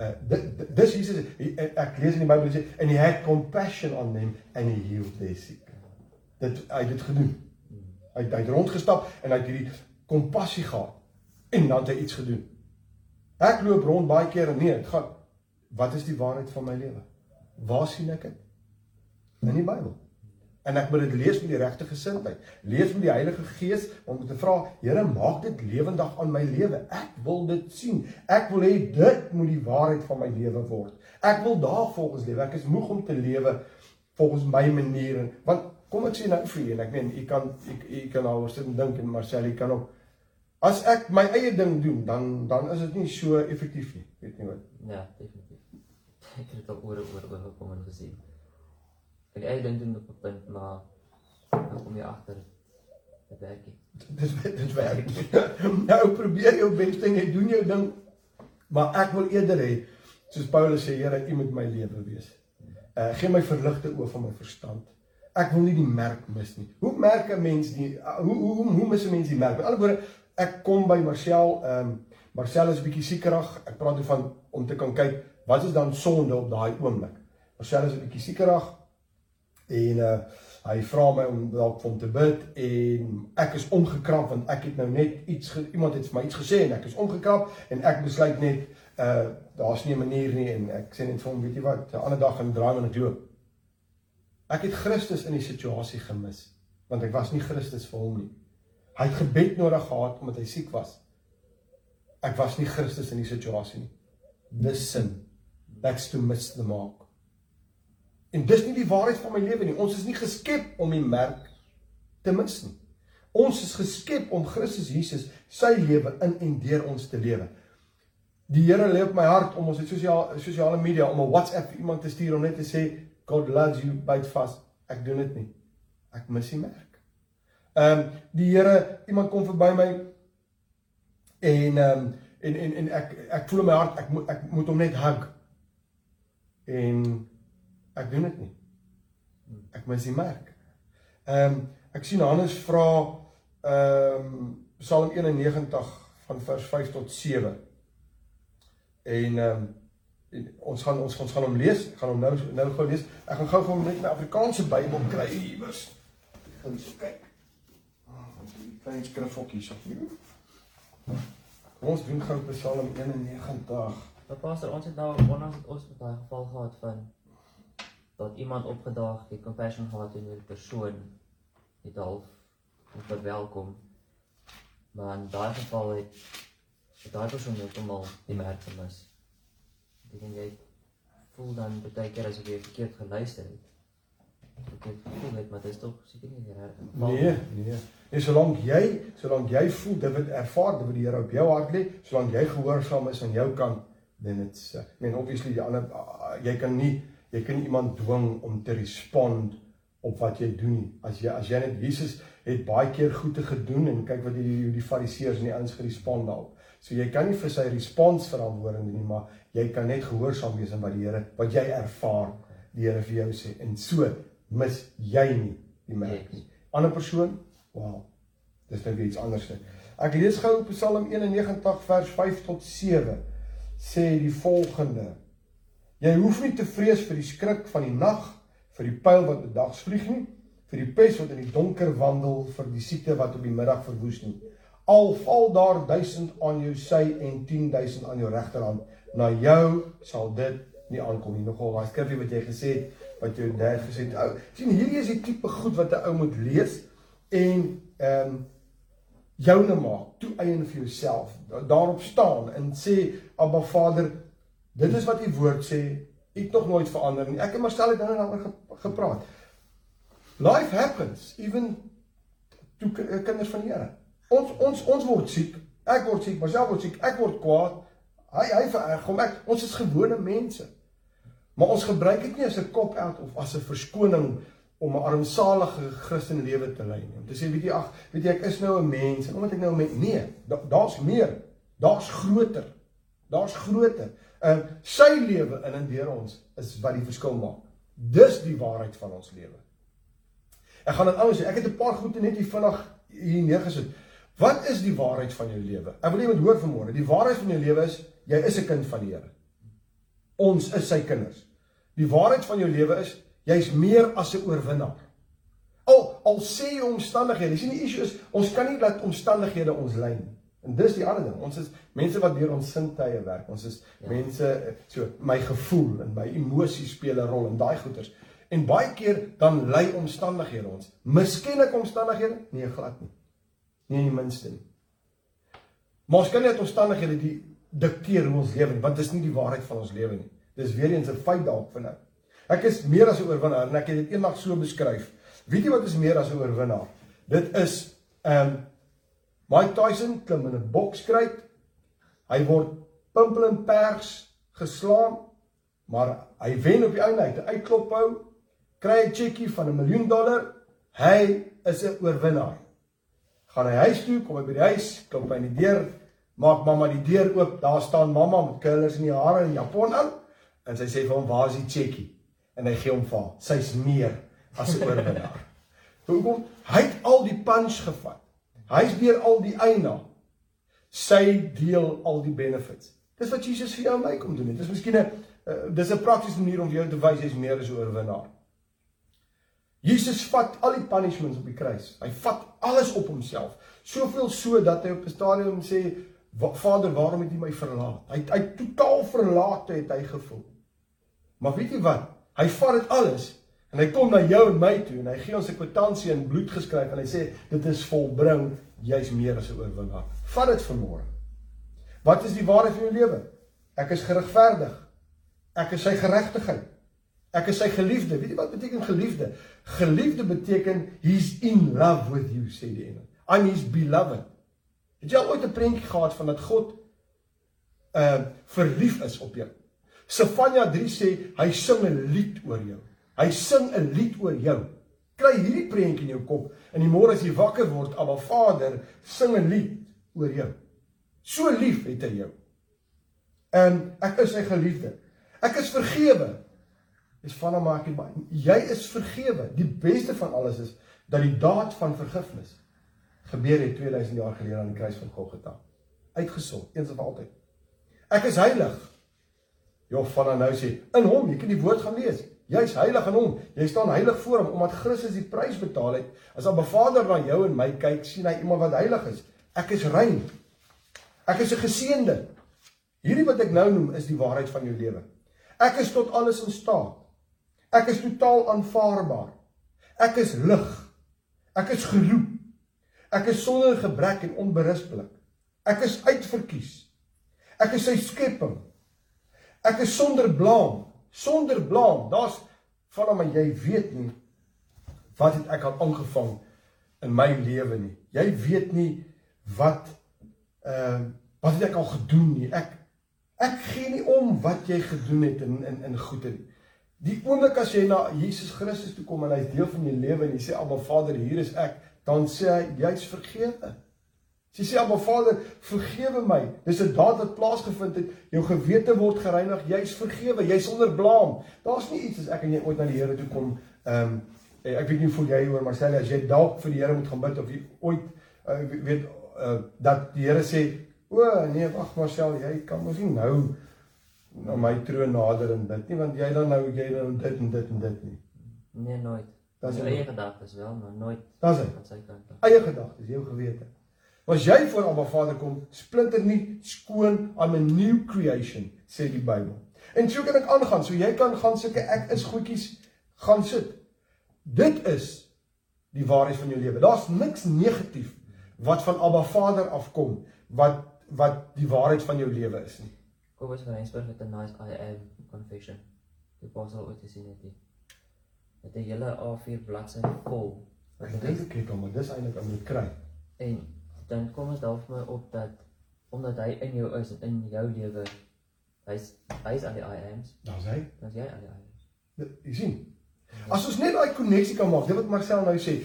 Uh dit dis Jesus ek lees in die Bybel sê and he had compassion on them and he healed their sick. Dit hy het dit gedoen. Hy het, hy het rondgestap en hy het hierdie kompassie gehad en dan het hy iets gedoen. Ek loop rond baie keer en nee, dit gaan wat is die waarheid van my lewe? Waar sien ek dit? in die Bybel. En ek moet dit lees met die regte gesindheid. Lees met die Heilige Gees om te vra, Here, maak dit lewendig aan my lewe. Ek wil dit sien. Ek wil hê dit moet die waarheid van my lewe word. Ek wil daarvolgens lewe. Ek is moeg om te lewe volgens my maniere. Want kom ek sê nou vir julle en ek meen, u kan u kan nou sit en dink en Marcel, u kan ook as ek my eie ding doen, dan dan is dit nie so effektief nie. Weet nie wat. Ja, definitief. Ek het al oor oor oor gekom en gesien. Ek eie ding doen op 'n punt, maar dan kom jy agter dit werk nie. Dit dit werk nie. nou probeer jou bes ding, jy doen jou ding, maar ek wil eerder hê soos Paulus sê, Here, U moet my lewe wees. Uh gee my verligte oë van my verstand. Ek wil nie die merk mis nie. Hoe merk 'n mens die uh, hoe hoe hoe mis 'n mens die merk? Met ander woorde, ek kom by Marcel, ehm um, Marcel is bietjie siekerig. Ek praat oor van om te kan kyk wat is dan sonde op daai oomblik. Marcel is 'n bietjie siekerig en uh hy vra my om dalk vir hom te bid en ek is omgekrap want ek het nou net iets iemand het vir my iets gesê en ek is omgekrap en ek besluit net uh daar's nie 'n manier nie en ek sê net vir hom weet jy wat 'n ander dag gaan draai met 'n doop. Ek het Christus in die situasie gemis want ek was nie Christus vir hom nie. Hy het gebed nodig gehad omdat hy siek was. Ek was nie Christus in die situasie nie. Dis sin. That's to miss the mark. En dis nie die waarheid van my lewe nie. Ons is nie geskep om die merk te mis nie. Ons is geskep om Christus Jesus sy lewe in en deur ons te lewe. Die Here lê op my hart om ons het sosiale sosiale media om 'n WhatsApp vir iemand te stuur om net te sê God loves you byt vas. Ek doen dit nie. Ek mis die merk. Ehm um, die Here iemand kom verby my en ehm um, en en en ek ek voel in my hart ek moet ek moet hom net hug. En Ek doen dit nie. Ek mis die merk. Ehm um, ek sien Hannes vra ehm um, Psalm 91 van vers 5 tot 7. En ehm um, ons gaan ons ons gaan hom lees. Ek gaan hom nou nou gou lees. Ek gaan gou vir hom net my Afrikaanse Bybel kry iewers. Gaan so kyk. Ah, die klein skrifhokkies op hier. Ons doen gou Psalm 91. Maar pastor, ons het nou onlangs ons met daai geval gehad van dat iemand opgedaag het compassion gehad teenoor die persoon het half verwelkom. Maar in daai geval het het daai persoon heeltemal die merk gemis. Ek dink jy voel dan baie keer as jy verkeerd geluister het. Het gevoel het maar dit is tog seker nie reg nee nee. En solank jy solank jy voel dit wat ervaar dit wat die Here op jou hart lê solank jy gehoorsaam is aan jou kant dan dit's ek meen obviously die ander jy kan nie jy kan iemand dwing om te respond op wat jy doen nie. As jy as jy net Jesus het baie keer goeie gedoen en kyk wat die die fariseërs en die ouens gerespond daarop. So jy kan nie vir sy respons verantwoording nie, maar jy kan net gehoorsaam wees aan wat die Here wat jy ervaar die Here vir jou sê en so mis jy nie die merk nie. Ander persoon? Wow. Dis net iets anders. Ek lees gou Psalm 91 vers 5 tot 7 sê die volgende Jy hoef nie te vrees vir die skrik van die nag, vir die pyl wat bedags vlieg nie, vir die pes wat in die donker wandel, vir die siekte wat op die middag verwoes nie. Al val daar 1000 aan jou sy en 10000 aan jou regterhand, na jou sal dit nie aankom nie. Nogal daai skrifgie wat jy gesê het, wat jou dad gesê het. Ou, sien hierdie is die tipe goed wat 'n ou moet lees en ehm um, joune maak, toe eien vir jouself. Daarop staan en sê Abba Vader, Dit is wat u woord sê. U het nog nooit verander nie. Ek het maar stel dit nou en dan gepraat. Life happens even toe eh, kinders van die Here. Ons ons ons word siek. Ek word siek, myself word siek. Ek word kwaad. Hy hy vererg hom. Ek ons is gewone mense. Maar ons gebruik dit nie as 'n kop out of as 'n verskoning om 'n armsalige Christen lewe te lei nie. Om te sê weet jy ag, weet jy ek is nou 'n mens en omdat ek nou 'n mens nee, daar's meer. Daar's groter. Daar's groter. En sy lewe in en deur ons is wat die verskil maak. Dis die waarheid van ons lewe. Ek gaan dit anders sê. Ek het 'n paar goeie net hier vinnig hier neergesit. Wat is die waarheid van jou lewe? Ek wil net hoor vanmôre. Die waarheid van jou lewe is jy is 'n kind van die Here. Ons is sy kinders. Die waarheid van jou lewe is jy's meer as 'n oorwinnaar. Al al sê jy omstandighede, dis nie die issue is ons kan nie laat omstandighede ons lei nie. En dis die ander ding. Ons is mense wat deur ons sintuie werk. Ons is ja. mense so my gevoel en my emosies speel 'n rol in daai goeters. En baie keer dan lei omstandighede ons. Miskien ek omstandighede? Nee, glad nie. Nie in die minste nie. Maar ons kan nie omstandighede die dikteer hoe ons lewe nie, want dit is nie die waarheid van ons lewe nie. Dis weer eens 'n feit dalk van nou. Ek is meer as 'n oorwinnaar en ek het dit eendag so beskryf. Weet jy wat is meer as 'n oorwinnaar? Dit is ehm um, Mike Tyson klim in 'n bokskruit. Hy word pimpel en pers geslaan, maar hy wen op die einde uit 'n uitklop hou, kry 'n cheque van 'n miljoen dollar. Hy is 'n oorwinnaar. Gaan hy huis toe, kom hy by die huis, klop by die deur, maak mamma die deur oop. Daar staan mamma met curlers in die hare en Japon aan en sy sê vir hom, "Waar is die cheque?" En hy gee hom vir haar. Sy's meer as 'n oorwinnaar. Hoekom? Hy het al die punch gevat. Hy's deur al die eina. Sy deel al die benefits. Dis wat Jesus vir jou en my kom doen. Dit is miskien 'n uh, dis 'n praktiese manier om vir jou te wys jy's meer as 'n oorwinnaar. Jesus vat al die punishments op die kruis. Hy vat alles op homself. Soveel so dat hy op 'n stadium sê Vader, waarom het U my verlaat? Hy hy totaal verlate het hy gevoel. Maar weet jy wat? Hy vat dit alles en hy kom na jou en my toe en hy gee ons 'n kwitansie in bloed geskryf en hy sê dit is volbring, jy's meer as 'n oorwinnaar. Vat dit vanmôre. Wat is die waarheid van jou lewe? Ek is geregverdig. Ek is sy geregtigheid. Ek is sy geliefde. Weet jy wat beteken geliefde? Geliefde beteken he's in love with you, sê die engel. I'm his beloved. Het jy al ooit 'n prentjie gehad van dat God uh verlief is op jou? Sefanja 3 sê hy sing 'n lied oor jou. Hy sing 'n lied oor jou. Kry hierdie prentjie in jou kop en die môre as jy wakker word, Abba Vader sing 'n lied oor jou. So lief het hy jou. En ek is sy geliefde. Ek is vergewe. Dis van hom maak jy jy is vergewe. Die beste van alles is dat die daad van vergifnis gebeur het 2000 jaar gelede aan die kruis van Golgotha. Uitgesond, eens en vir altyd. Ek is heilig. Joh van nou sê in hom, jy kan die woord gaan lees. Jy's heilig in hom. Jy staan heilig voor hom omdat Christus die prys betaal het. As Abba Vader na jou en my kyk, sien hy iemand wat heilig is. Ek is rein. Ek is 'n geseënde. Hierdie wat ek nou noem is die waarheid van jou lewe. Ek is tot alles in staat. Ek is totaal aanvaarbaar. Ek is lig. Ek is geroep. Ek is sonder gebrek en onberispelik. Ek is uitverkies. Ek is sy skepping. Ek is sonder blaam, sonder blaam. Daar's van hom jy weet nie wat het ek al aangevang in my lewe nie. Jy weet nie wat ehm uh, wat het ek al gedoen nie. Ek ek gee nie om wat jy gedoen het in in in goeie nie. Die oomblik as jy na Jesus Christus toe kom en hy's deel van jou lewe en jy sê Abba Vader, hier is ek, dan sê hy jy's vergewe. Sy sê Abba Vader, vergewe my. Dis 'n daad wat plaasgevind het. Jou gewete word gereinig. Jy's vergewe. Jy's sonder blaam. Daar's nie iets as ek en jy ooit na die Here toe kom. Ehm um, ek weet nie hoe jy oor Marcel as jy dalk vir die Here moet gaan bid of jy ooit uh, weet uh, dat die Here sê, "O nee, wag Marcel, jy kan mos nie nou na my troon nader en bid nie want jy dan nou jy dan dit en dit en dit nie." Nee, nooit. Dis eie gedagtes wel, maar nooit sy kant. Eie gedagtes, jou gewete. As jy voor Abba Vader kom, splinter nie skoon aan 'n new creation, sê die Bybel. En so kan ek aangaan, so jy kan gaan sulke ek is goedjies gaan sit. Dit is die waarheid van jou lewe. Daar's niks negatief wat van Abba Vader afkom wat wat die waarheid van jou lewe is nie. Kobus van Rensburg het 'n nice I am confession. Dit pas al ooit gesien het nie met 'n hele A4 bladsy vol. Ek dink ek het hom, maar dis eintlik om te kry. En dan kom ons dalk vir my op dat omdat hy in jou is en in jou lewe hy's hy's aan die I ams. Daar's hy. Dan's jy aan die I ams. Jy sien. As ons net daai koneksie kan maak, dit wat Marcel nou sê,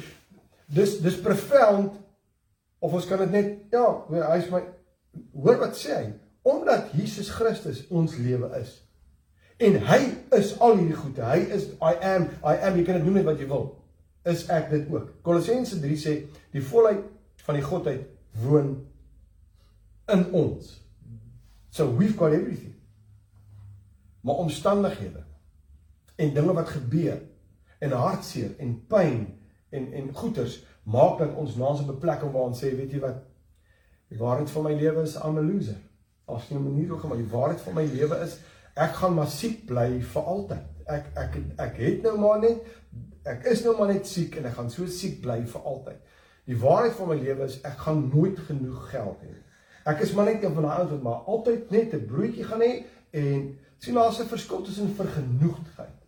dis dis profound of ons kan dit net ja, hy's my hoor wat sê hy? Omdat Jesus Christus ons lewe is. En hy is al hierdie goede. Hy is I am, I am. Jy kan dit noem net wat jy wil. Is ek dit ook. Kolossense 3 sê die volheid van die godheid woon in ons. So we've got everything. Maar omstandighede en dinge wat gebeur en hartseer en pyn en en goeters maak dat ons na 'n beplekking waar ons sê, weet jy wat? Die waarheid van my lewe is I'm a loser. As jy 'n manier hoe gaan die waarheid van my lewe is Ek gaan maar siek bly vir altyd. Ek ek ek het nou maar net ek is nou maar net siek en ek gaan so siek bly vir altyd. Die waarheid van my lewe is ek gaan nooit genoeg geld hê. Ek is maar net een van daai ouens wat maar altyd net 'n broodjie gaan hê en sien daar's 'n verskil tussen vergenoegdheid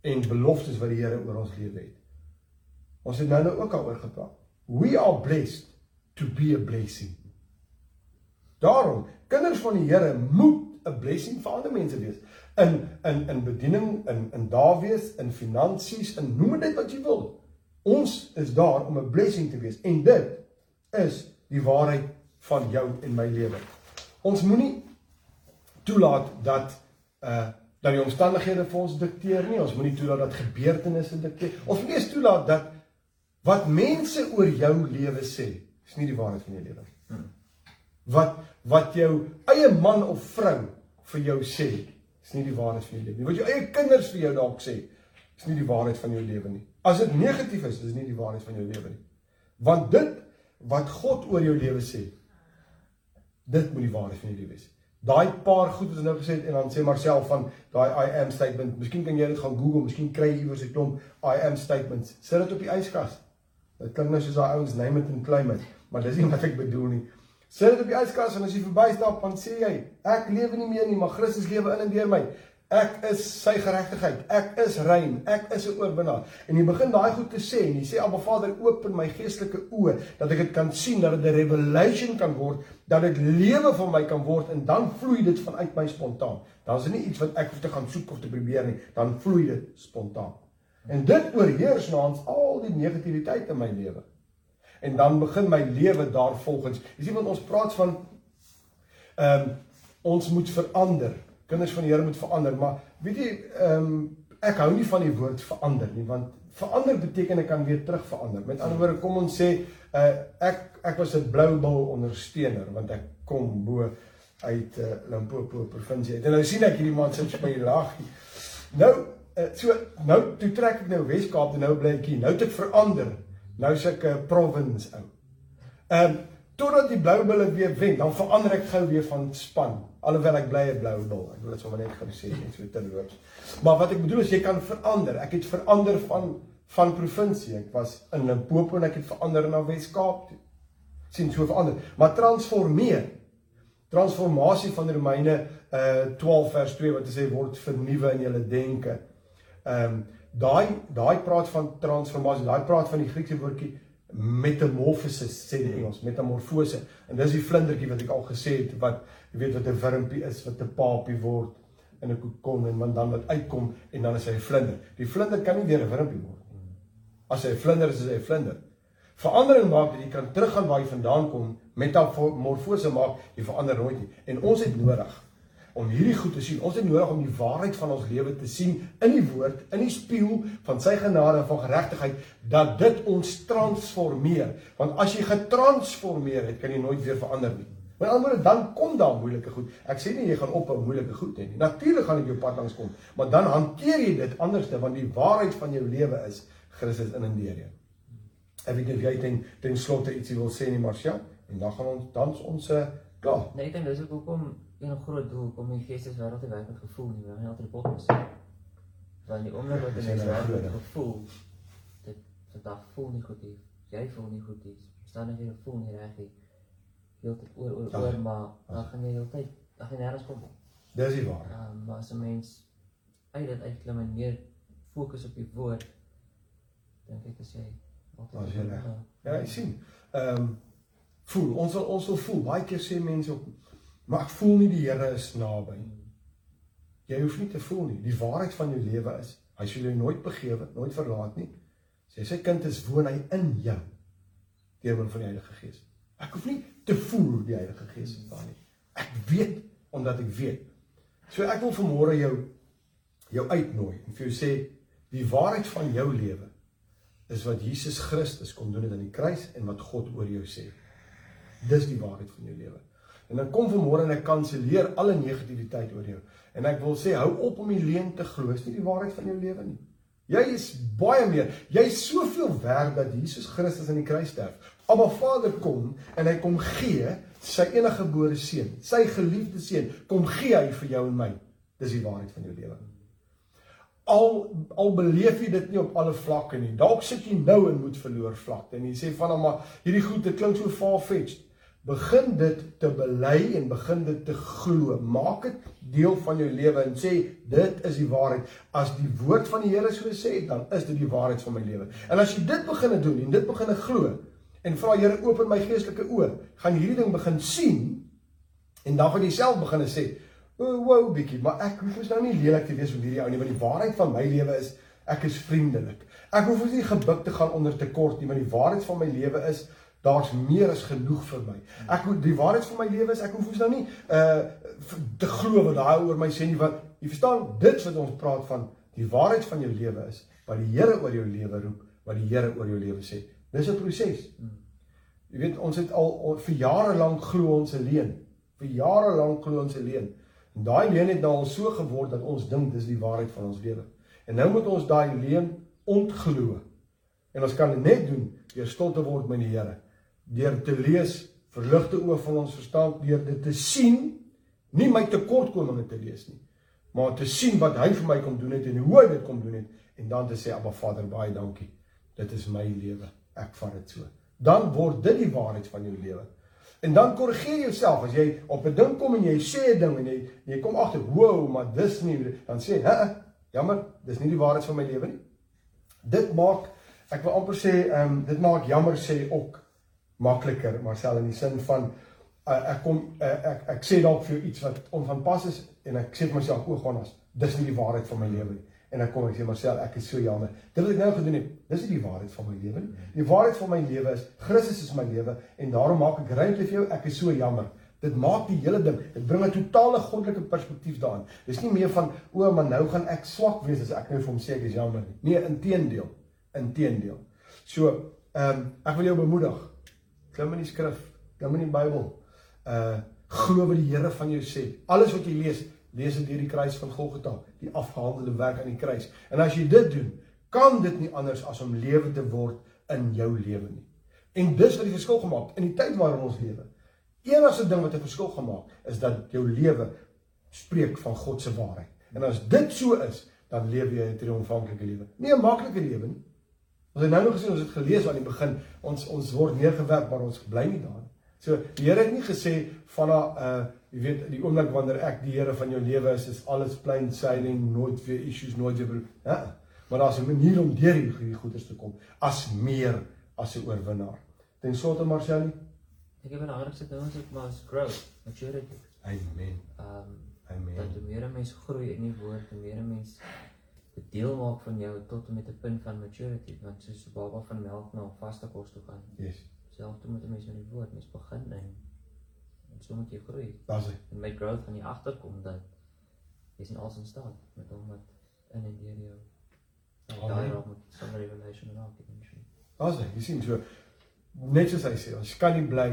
en beloftes wat die Here oor ons lewe het. Ons het nou nou ook daaroor gepraat. We are blessed to be a blessing. Daarom, kinders van die Here moet 'n blessing vir ander mense wees. In in in bediening, in in daar wees, in finansies, in noem dit wat jy wil. Ons is daar om 'n blessing te wees en dit is die waarheid van jou en my lewe. Ons moenie toelaat dat uh dat die omstandighede vir ons dikteer nie. Ons moenie toelaat dat gebeurtenisse dikteer. Ons moet nie toelaat dat wat mense oor jou lewe sê, is nie die waarheid van jou lewe nie. Wat wat jou eie man of vrou vir jou sê, is nie die waarheid van jou lewe nie. Wat jou eie kinders vir jou dalk sê, is nie die waarheid van jou lewe nie. As dit negatief is, is nie die waarheid van jou lewe nie. Want dit wat God oor jou lewe sê, dit moet die waarheid van jou lewe wees. Daai paar goed wat ons nou gesê het en dan sê Marcel van daai I am statement. Miskien kan jy dit gaan Google, miskien kry jy iewers 'n klomp I am statements. Sit dit op die yskas. Dit klink nou soos daai ouens name it and claim it, maar dis nie wat ek bedoel nie. Sit dit op die yskas en as jy verbystap, dan sê jy, ek lewe nie meer nie, maar Christus lewe in en deur my. Ek is sy geregtigheid. Ek is rein. Ek is 'n oorwinnaar. En jy begin daai goed te sê en jy sê Abba Vader, open my geestelike oë dat ek dit kan sien, dat dit 'n revelation kan word, dat dit lewe vir my kan word en dan vloei dit vanuit my spontaan. Dit nie iets wat ek hoef te gaan soek of te probeer nie, dan vloei dit spontaan. En dit oorheers na ons al die negativiteit in my lewe. En dan begin my lewe daarvolgens. Jy sien wat ons praat van ehm um, ons moet verander kinders van die Here moet verander, maar weet jy, ehm um, ek hou nie van die woord verander nie, want verander beteken ek kan weer terug verander. Met ander woorde, kom ons sê, uh, ek ek was 'n blou bil ondersteuner want ek kom bo uit uh, Limpopo provinsie uit. En nou sien ek hierdie man sit by die lag. Nou, uh, so nou toe trek ek nou Wes-Kaap en nou bly ek hier. Nou het ek verander. Nou is ek 'n uh, province ou. Ehm um, totdat die blou bulle weer wen, dan verander ek gou weer van span. Alhoewel ek bly 'n blou bil. Ek wil dit sommer net gou sê net so terloops. Maar wat ek bedoel is jy kan verander. Ek het verander van van provinsie. Ek was in Limpopo en ek het verander na Wes-Kaap toe. sien so verander. Maar transformeer. Transformasie van Romeine uh 12 vers 2 wat sê word vernuwe in julle denke. Ehm um, daai daai praat van transformasie. Daai praat van die Griekse woordjie metamorphosis sê die Engels, metamorfose. En dis die vlindertjie wat ek al gesê het wat jy weet wat 'n wurmpie is wat 'n papie word in 'n kokon en dan wat uitkom en dan is hy 'n vlinder. Die vlinder kan nie weer 'n wurmpie word nie. As hy 'n vlinder is, is hy 'n vlinder. Verandering maak dat jy kan teruggaan waar jy vandaan kom, metamorfose maak, jy verander nooit nie. En ons het nodig om hierdie goed te sien. Ons het nodig om die waarheid van ons lewe te sien in die woord, in die spieël van sy genade en van geregtigheid dat dit ons transformeer. Want as jy getransformeer het, kan jy nooit weer verander nie. Met ander woorde, dan kom daar moeilike goed. Ek sê nie jy gaan op 'n moeilike goed hê nie. Natuurlik gaan dit jou pad langs kom, maar dan hanteer jy dit anderste want die waarheid van jou lewe is Christus in en deur jou. Ek weet nie of jy ten, ten slotte ietsie wil sê nie, Marcia, en dan gaan ons dan ons uh, klaar. Nee, ek dink dis ook hoekom een groot doel kom die geesteswêreld te werk met gevoel nie, want nie altyd pot is. Want die oomblik wat jy werk met gevoel, dit vandag voel nie goed nie. Jy voel nie goed nie. Staan jy voel nie reg nie. Heeltyd oor oor oor maar dan gaan jy heeltyd dan gaan jy nêrens kom. Dis die waarheid. Ehm um, maar as 'n mens uit dit uitklim en meer fokus op die woord, dink ek as jy altyd as jy reg. Ja, jy sien. Ehm um, voel, ons wil ons wil voel. Baie keer sê mense ook Maar ek voel nie die Here is naby nie. Jy hoef nie te voel nie. Die waarheid van jou lewe is, hy sal jou nooit begewe, nooit verlaat nie. As jy sy kind is, woon hy in jou deur middel van die Heilige Gees. Ek hoef nie te voel die Heilige Gees is daar nie. Ek weet omdat ek weet. So ek wil vanmôre jou jou uitnooi en vir jou sê die waarheid van jou lewe is wat Jesus Christus kom doen het aan die kruis en wat God oor jou sê. Dis die waarheid van jou lewe. En dan kom vanmôre en ek kanselleer alle negativiteit oor jou. En ek wil sê hou op om die leuen te glo, is nie die waarheid van jou lewe nie. Jy is baie meer. Jy is soveel werd dat Jesus Christus aan die kruis sterf. Abba Vader kom en hy kom gee sy enige gebore seun, sy geliefde seun, kom gee hy vir jou en my. Dis die waarheid van jou lewe. Al al beleef jy dit nie op alle vlakke nie. Dalk sit jy nou in moet verloor vlakte en jy sê van hom maar hierdie goed dit klink so far-fetched. Begin dit te bely en begin dit te glo. Maak dit deel van jou lewe en sê dit is die waarheid. As die woord van die Here so sê, dan is dit die waarheid van my lewe. En as jy dit begin doen en dit begin glo en vra Here open my geestelike oë, gaan jy hierdie ding begin sien en dan gaan jy self begin sê, "O, wow, bietjie, maar ek hoef mos nou nie lelik te wees met hierdie ou nie, want die waarheid van my lewe is ek is vriendelik. Ek hoef nie gebuk te gaan onder tekort nie, want die waarheid van my lewe is daar's meer as genoeg vir my. Ek moet die waarheid van my lewe is ek hoef nou nie uh te glo wat daai oor my sê nie want jy verstaan dit wat ons praat van die waarheid van jou lewe is wat die Here oor jou lewe roep, wat die Here oor jou lewe sê. Dis 'n proses. Jy weet ons het al, al vir jare lank glo ons alleen. Vir jare lank glo ons alleen. En daai leen het nou al so geword dat ons dink dis die waarheid van ons lewe. En nou moet ons daai leen ontglo. En ons kan dit net doen deur stil te word met die Here. Deur te lees, verligte oë van ons verstand, deur dit te sien, nie my tekortkominge te lees nie, maar te sien wat hy vir my kom doen het en hoe hy dit kom doen het en dan te sê, "Aba Vader, baie dankie. Dit is my lewe. Ek vat dit so." Dan word dit die waarheid van jou lewe. En dan korrigeer jouself as jy op 'n ding kom en jy sê 'n ding en jy jy kom agter, "Wow, maar dis nie." Dan sê, "Hæ, jammer, dis nie die waarheid van my lewe nie." Dit maak ek wil amper sê, ehm um, dit maak jammer sê ook makliker, Marcel in die sin van uh, ek kom uh, ek ek sê dalk vir jou iets wat onvanpas is en ek sê vir myself, "O, Gonnas, dis nie die waarheid van my lewe nie." En dan kom ek sê, "Marcel, ek is so jammer. Dit wat ek nou gedoen het, dis nie die waarheid van my lewe nie. Die waarheid van my lewe is Christus is my lewe en daarom maak ek ruimte vir jou. Ek is so jammer." Dit maak die hele ding. Dit bring 'n totale goddelike perspektief daarin. Dis nie meer van o, maar nou gaan ek swak wees as ek nou vir hom sê ek is jammer nie. Nee, inteendeel. Inteendeel. So, ehm um, ek wil jou bemoedig. Klim in die skrif, klim in die Bybel. Uh glo wat die Here van jou sê. Alles wat jy lees, lees dit deur die kruis van Golgotha, die afgehandelde werk aan die kruis. En as jy dit doen, kan dit nie anders as om lewe te word in jou lewe nie. En dis wat die verskil gemaak in die tyd waarin ons lewe. Enigste ding wat 'n verskil gemaak is dat jou lewe spreek van God se waarheid. En as dit so is, dan leef jy 'n triomfantelike lewe. Nie 'n maklike lewe nie. Ons het nou nog gesien, ons het gelees aan die begin, ons ons word neergewerp, maar ons bly nie daar nie. So die Here het nie gesê van daai uh jy weet die oomblik wanneer ek die Here van jou lewe is, is alles plain sailing, nooit weer issues, nooit weer ja. Maar daar's 'n manier om deur hierdie goeders te kom as meer as 'n oorwinnaar. Ten slotte Marcel, Ek het 'n belangrikste ding is dit maar is growth, maturity. amen. Ehm um, Amen. dat hoe meer 'n mens groei in die woord, hoe meer 'n mens deel maak van jou tot en met 'n punt van maturity, want soos 'n baba van melk na vaste kos toe gaan. Yes. Selfs moet 'n mens met die woord mens begin en en so moet jy groei. Daar's hy. En met growth gaan jy agterkom dat jy sien alles in staat met hom wat in en deur jou. En daai raak met some revelation raak eventually. Daar's hy. Jy sien so net soos hy sê, ons kan nie bly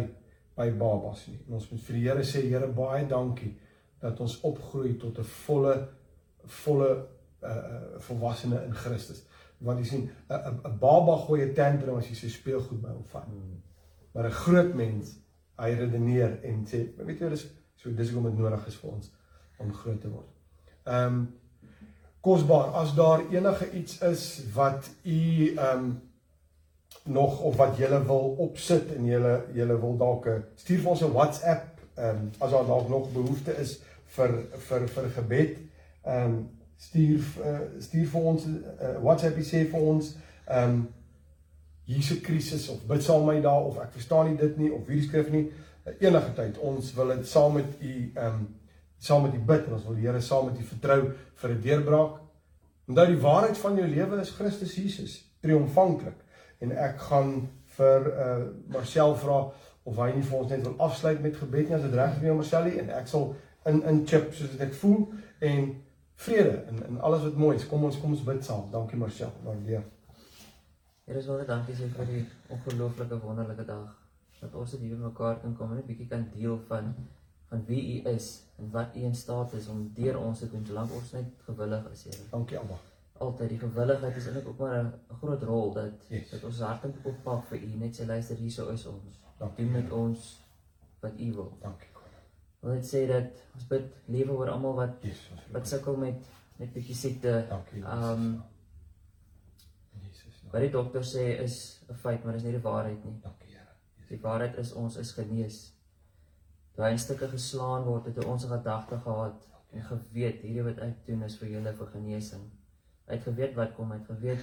by babas nie. En ons moet vir die Here sê, Here, baie dankie dat ons opgroei tot 'n volle volle uh, uh volwassene in Christus. Want jy sien, 'n 'n baba gooi 'n tantrum as jy sy speelgoed by hom vat. Hmm. Maar 'n groot mens, hy redeneer en sê, weet jy, dis so dis hoekom dit nodig is vir ons om groot te word. Ehm um, kosbaar as daar enige iets is wat u ehm um, nog of wat julle wil opsit en julle julle wil dalk 'n stuur vir ons 'n WhatsApp ehm um, as daar dalk nog behoefte is vir vir vir gebed. Ehm um, stuur uh, stuur vir ons uh, WhatsApp sê vir ons ehm um, hierse krisis of bid saam met my daar of ek verstaan nie dit nie of hierdie skrif nie uh, enige tyd ons wil dit saam met u ehm um, saam met u bid en ons wil die Here saam met u vertrou vir 'n deurbraak. Onthou die waarheid van jou lewe is Christus Jesus, triomfantlik. En ek gaan vir uh Marcel vra of hy nie vir ons net wil afsluit met gebed nie as dit reg is met jou Marcelie en ek sal in in chip soos ek voel en vrede en en alles wat mooi is. Kom ons kom ons bid saam. Dankie Marcel. Waardeer. Here is baie dankie sê vir die ongelooflike wonderlike dag dat ons dit hier bymekaar kan kom en 'n bietjie kan deel van van wie U is en wat U in staat is om deur ons te doen solank ons net gewillig is, Here. Dankie Abba. Altyd die gewilligheid is eintlik ook maar 'n groot rol dat Yes. dat ons harte moet oppak vir U, net sê luister hierso is ons. Dankie. Doen met ons wat U wil. Dankie. Wil dit sê dat ons bid lewe oor almal wat Jesus. wat sukkel met net bietjie siekte. Ehm, In Jesus. Wat die dokter sê is 'n feit, maar dis nie die waarheid nie. Dankie Here. Die waarheid is ons is genees. Toe hy in stukke geslaan word, het hy ons gedagte gehad en geweet hierdie wat ek doen is vir julle vir genesing. Hy het geweet wat kom, hy het geweet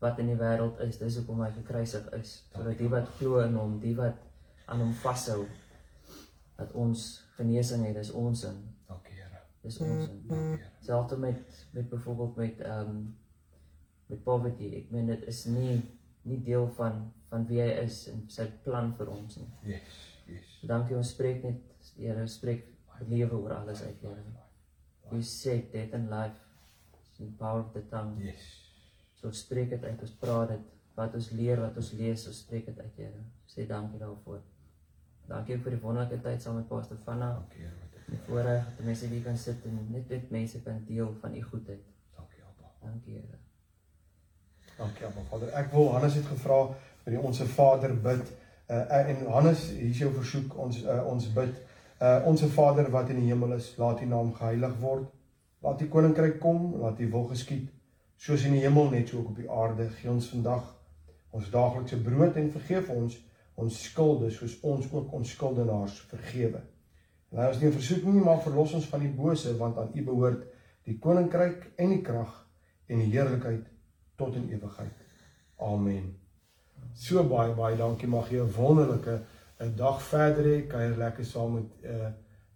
wat in die wêreld is. Dis hoekom hy gekruisig is, sodat die wat glo in hom, die wat aan hom vashou, dat ons genesing het, dis ons in. Dankie Here. Dis ons in. Dankie Here. Selfs met met byvoorbeeld met ehm um, met poverty. Ek meen dit is nie nie deel van van wie hy is en sy plan vir ons nie. Yes. Yes. Dankie ons spreek net Here spreek lewe oor alles uit Here. You said death and life is in the power of the tongue. Yes. So ons spreek dit uit, ons praat dit, wat ons leer, wat ons lees, ons spreek dit uit Here. Sê dankie daarvoor. Dankie vir die wonderlike tyd saam met Pastor Vanna. Dankie Here. Die voorreg dat mense hier kan sit en net met mense kan deel van u goedheid. Dankie Abba. Dankie Here. Dankie Abba Vader. Ek wil Hannes het gevra vir die onsse Vader bid. Uh en Hannes, hier is jou versoek ons uh, ons bid. Uh onsse Vader wat in die hemel is, laat U naam geheilig word. Laat U koninkryk kom, laat U wil geskied, soos in die hemel net so ook op die aarde. Gee ons vandag ons daaglikse brood en vergeef ons ons skulde soos ons ook ons skuldenaars vergewe. Lei ons nie in versoeking nie, maar verlos ons van die bose, want aan U behoort die koninkryk en die krag en die heerlikheid tot in ewigheid. Amen. So baie baie dankie. Mag jy 'n wonderlike 'n dag verder hê. Kuier lekker saam met uh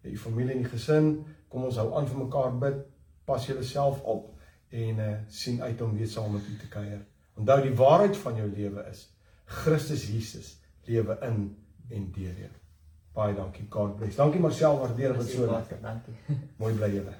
u familie en die gesin. Kom ons hou aan vir mekaar bid. Pas julleself op en uh sien uit om weer saam met u te kuier. Onthou die waarheid van jou lewe is Christus Jesus lewe in en deur jou. Baie dankie. God bless. Dankie Marcel, waardeer dit so lekker. Dankie. Mooi bly julle.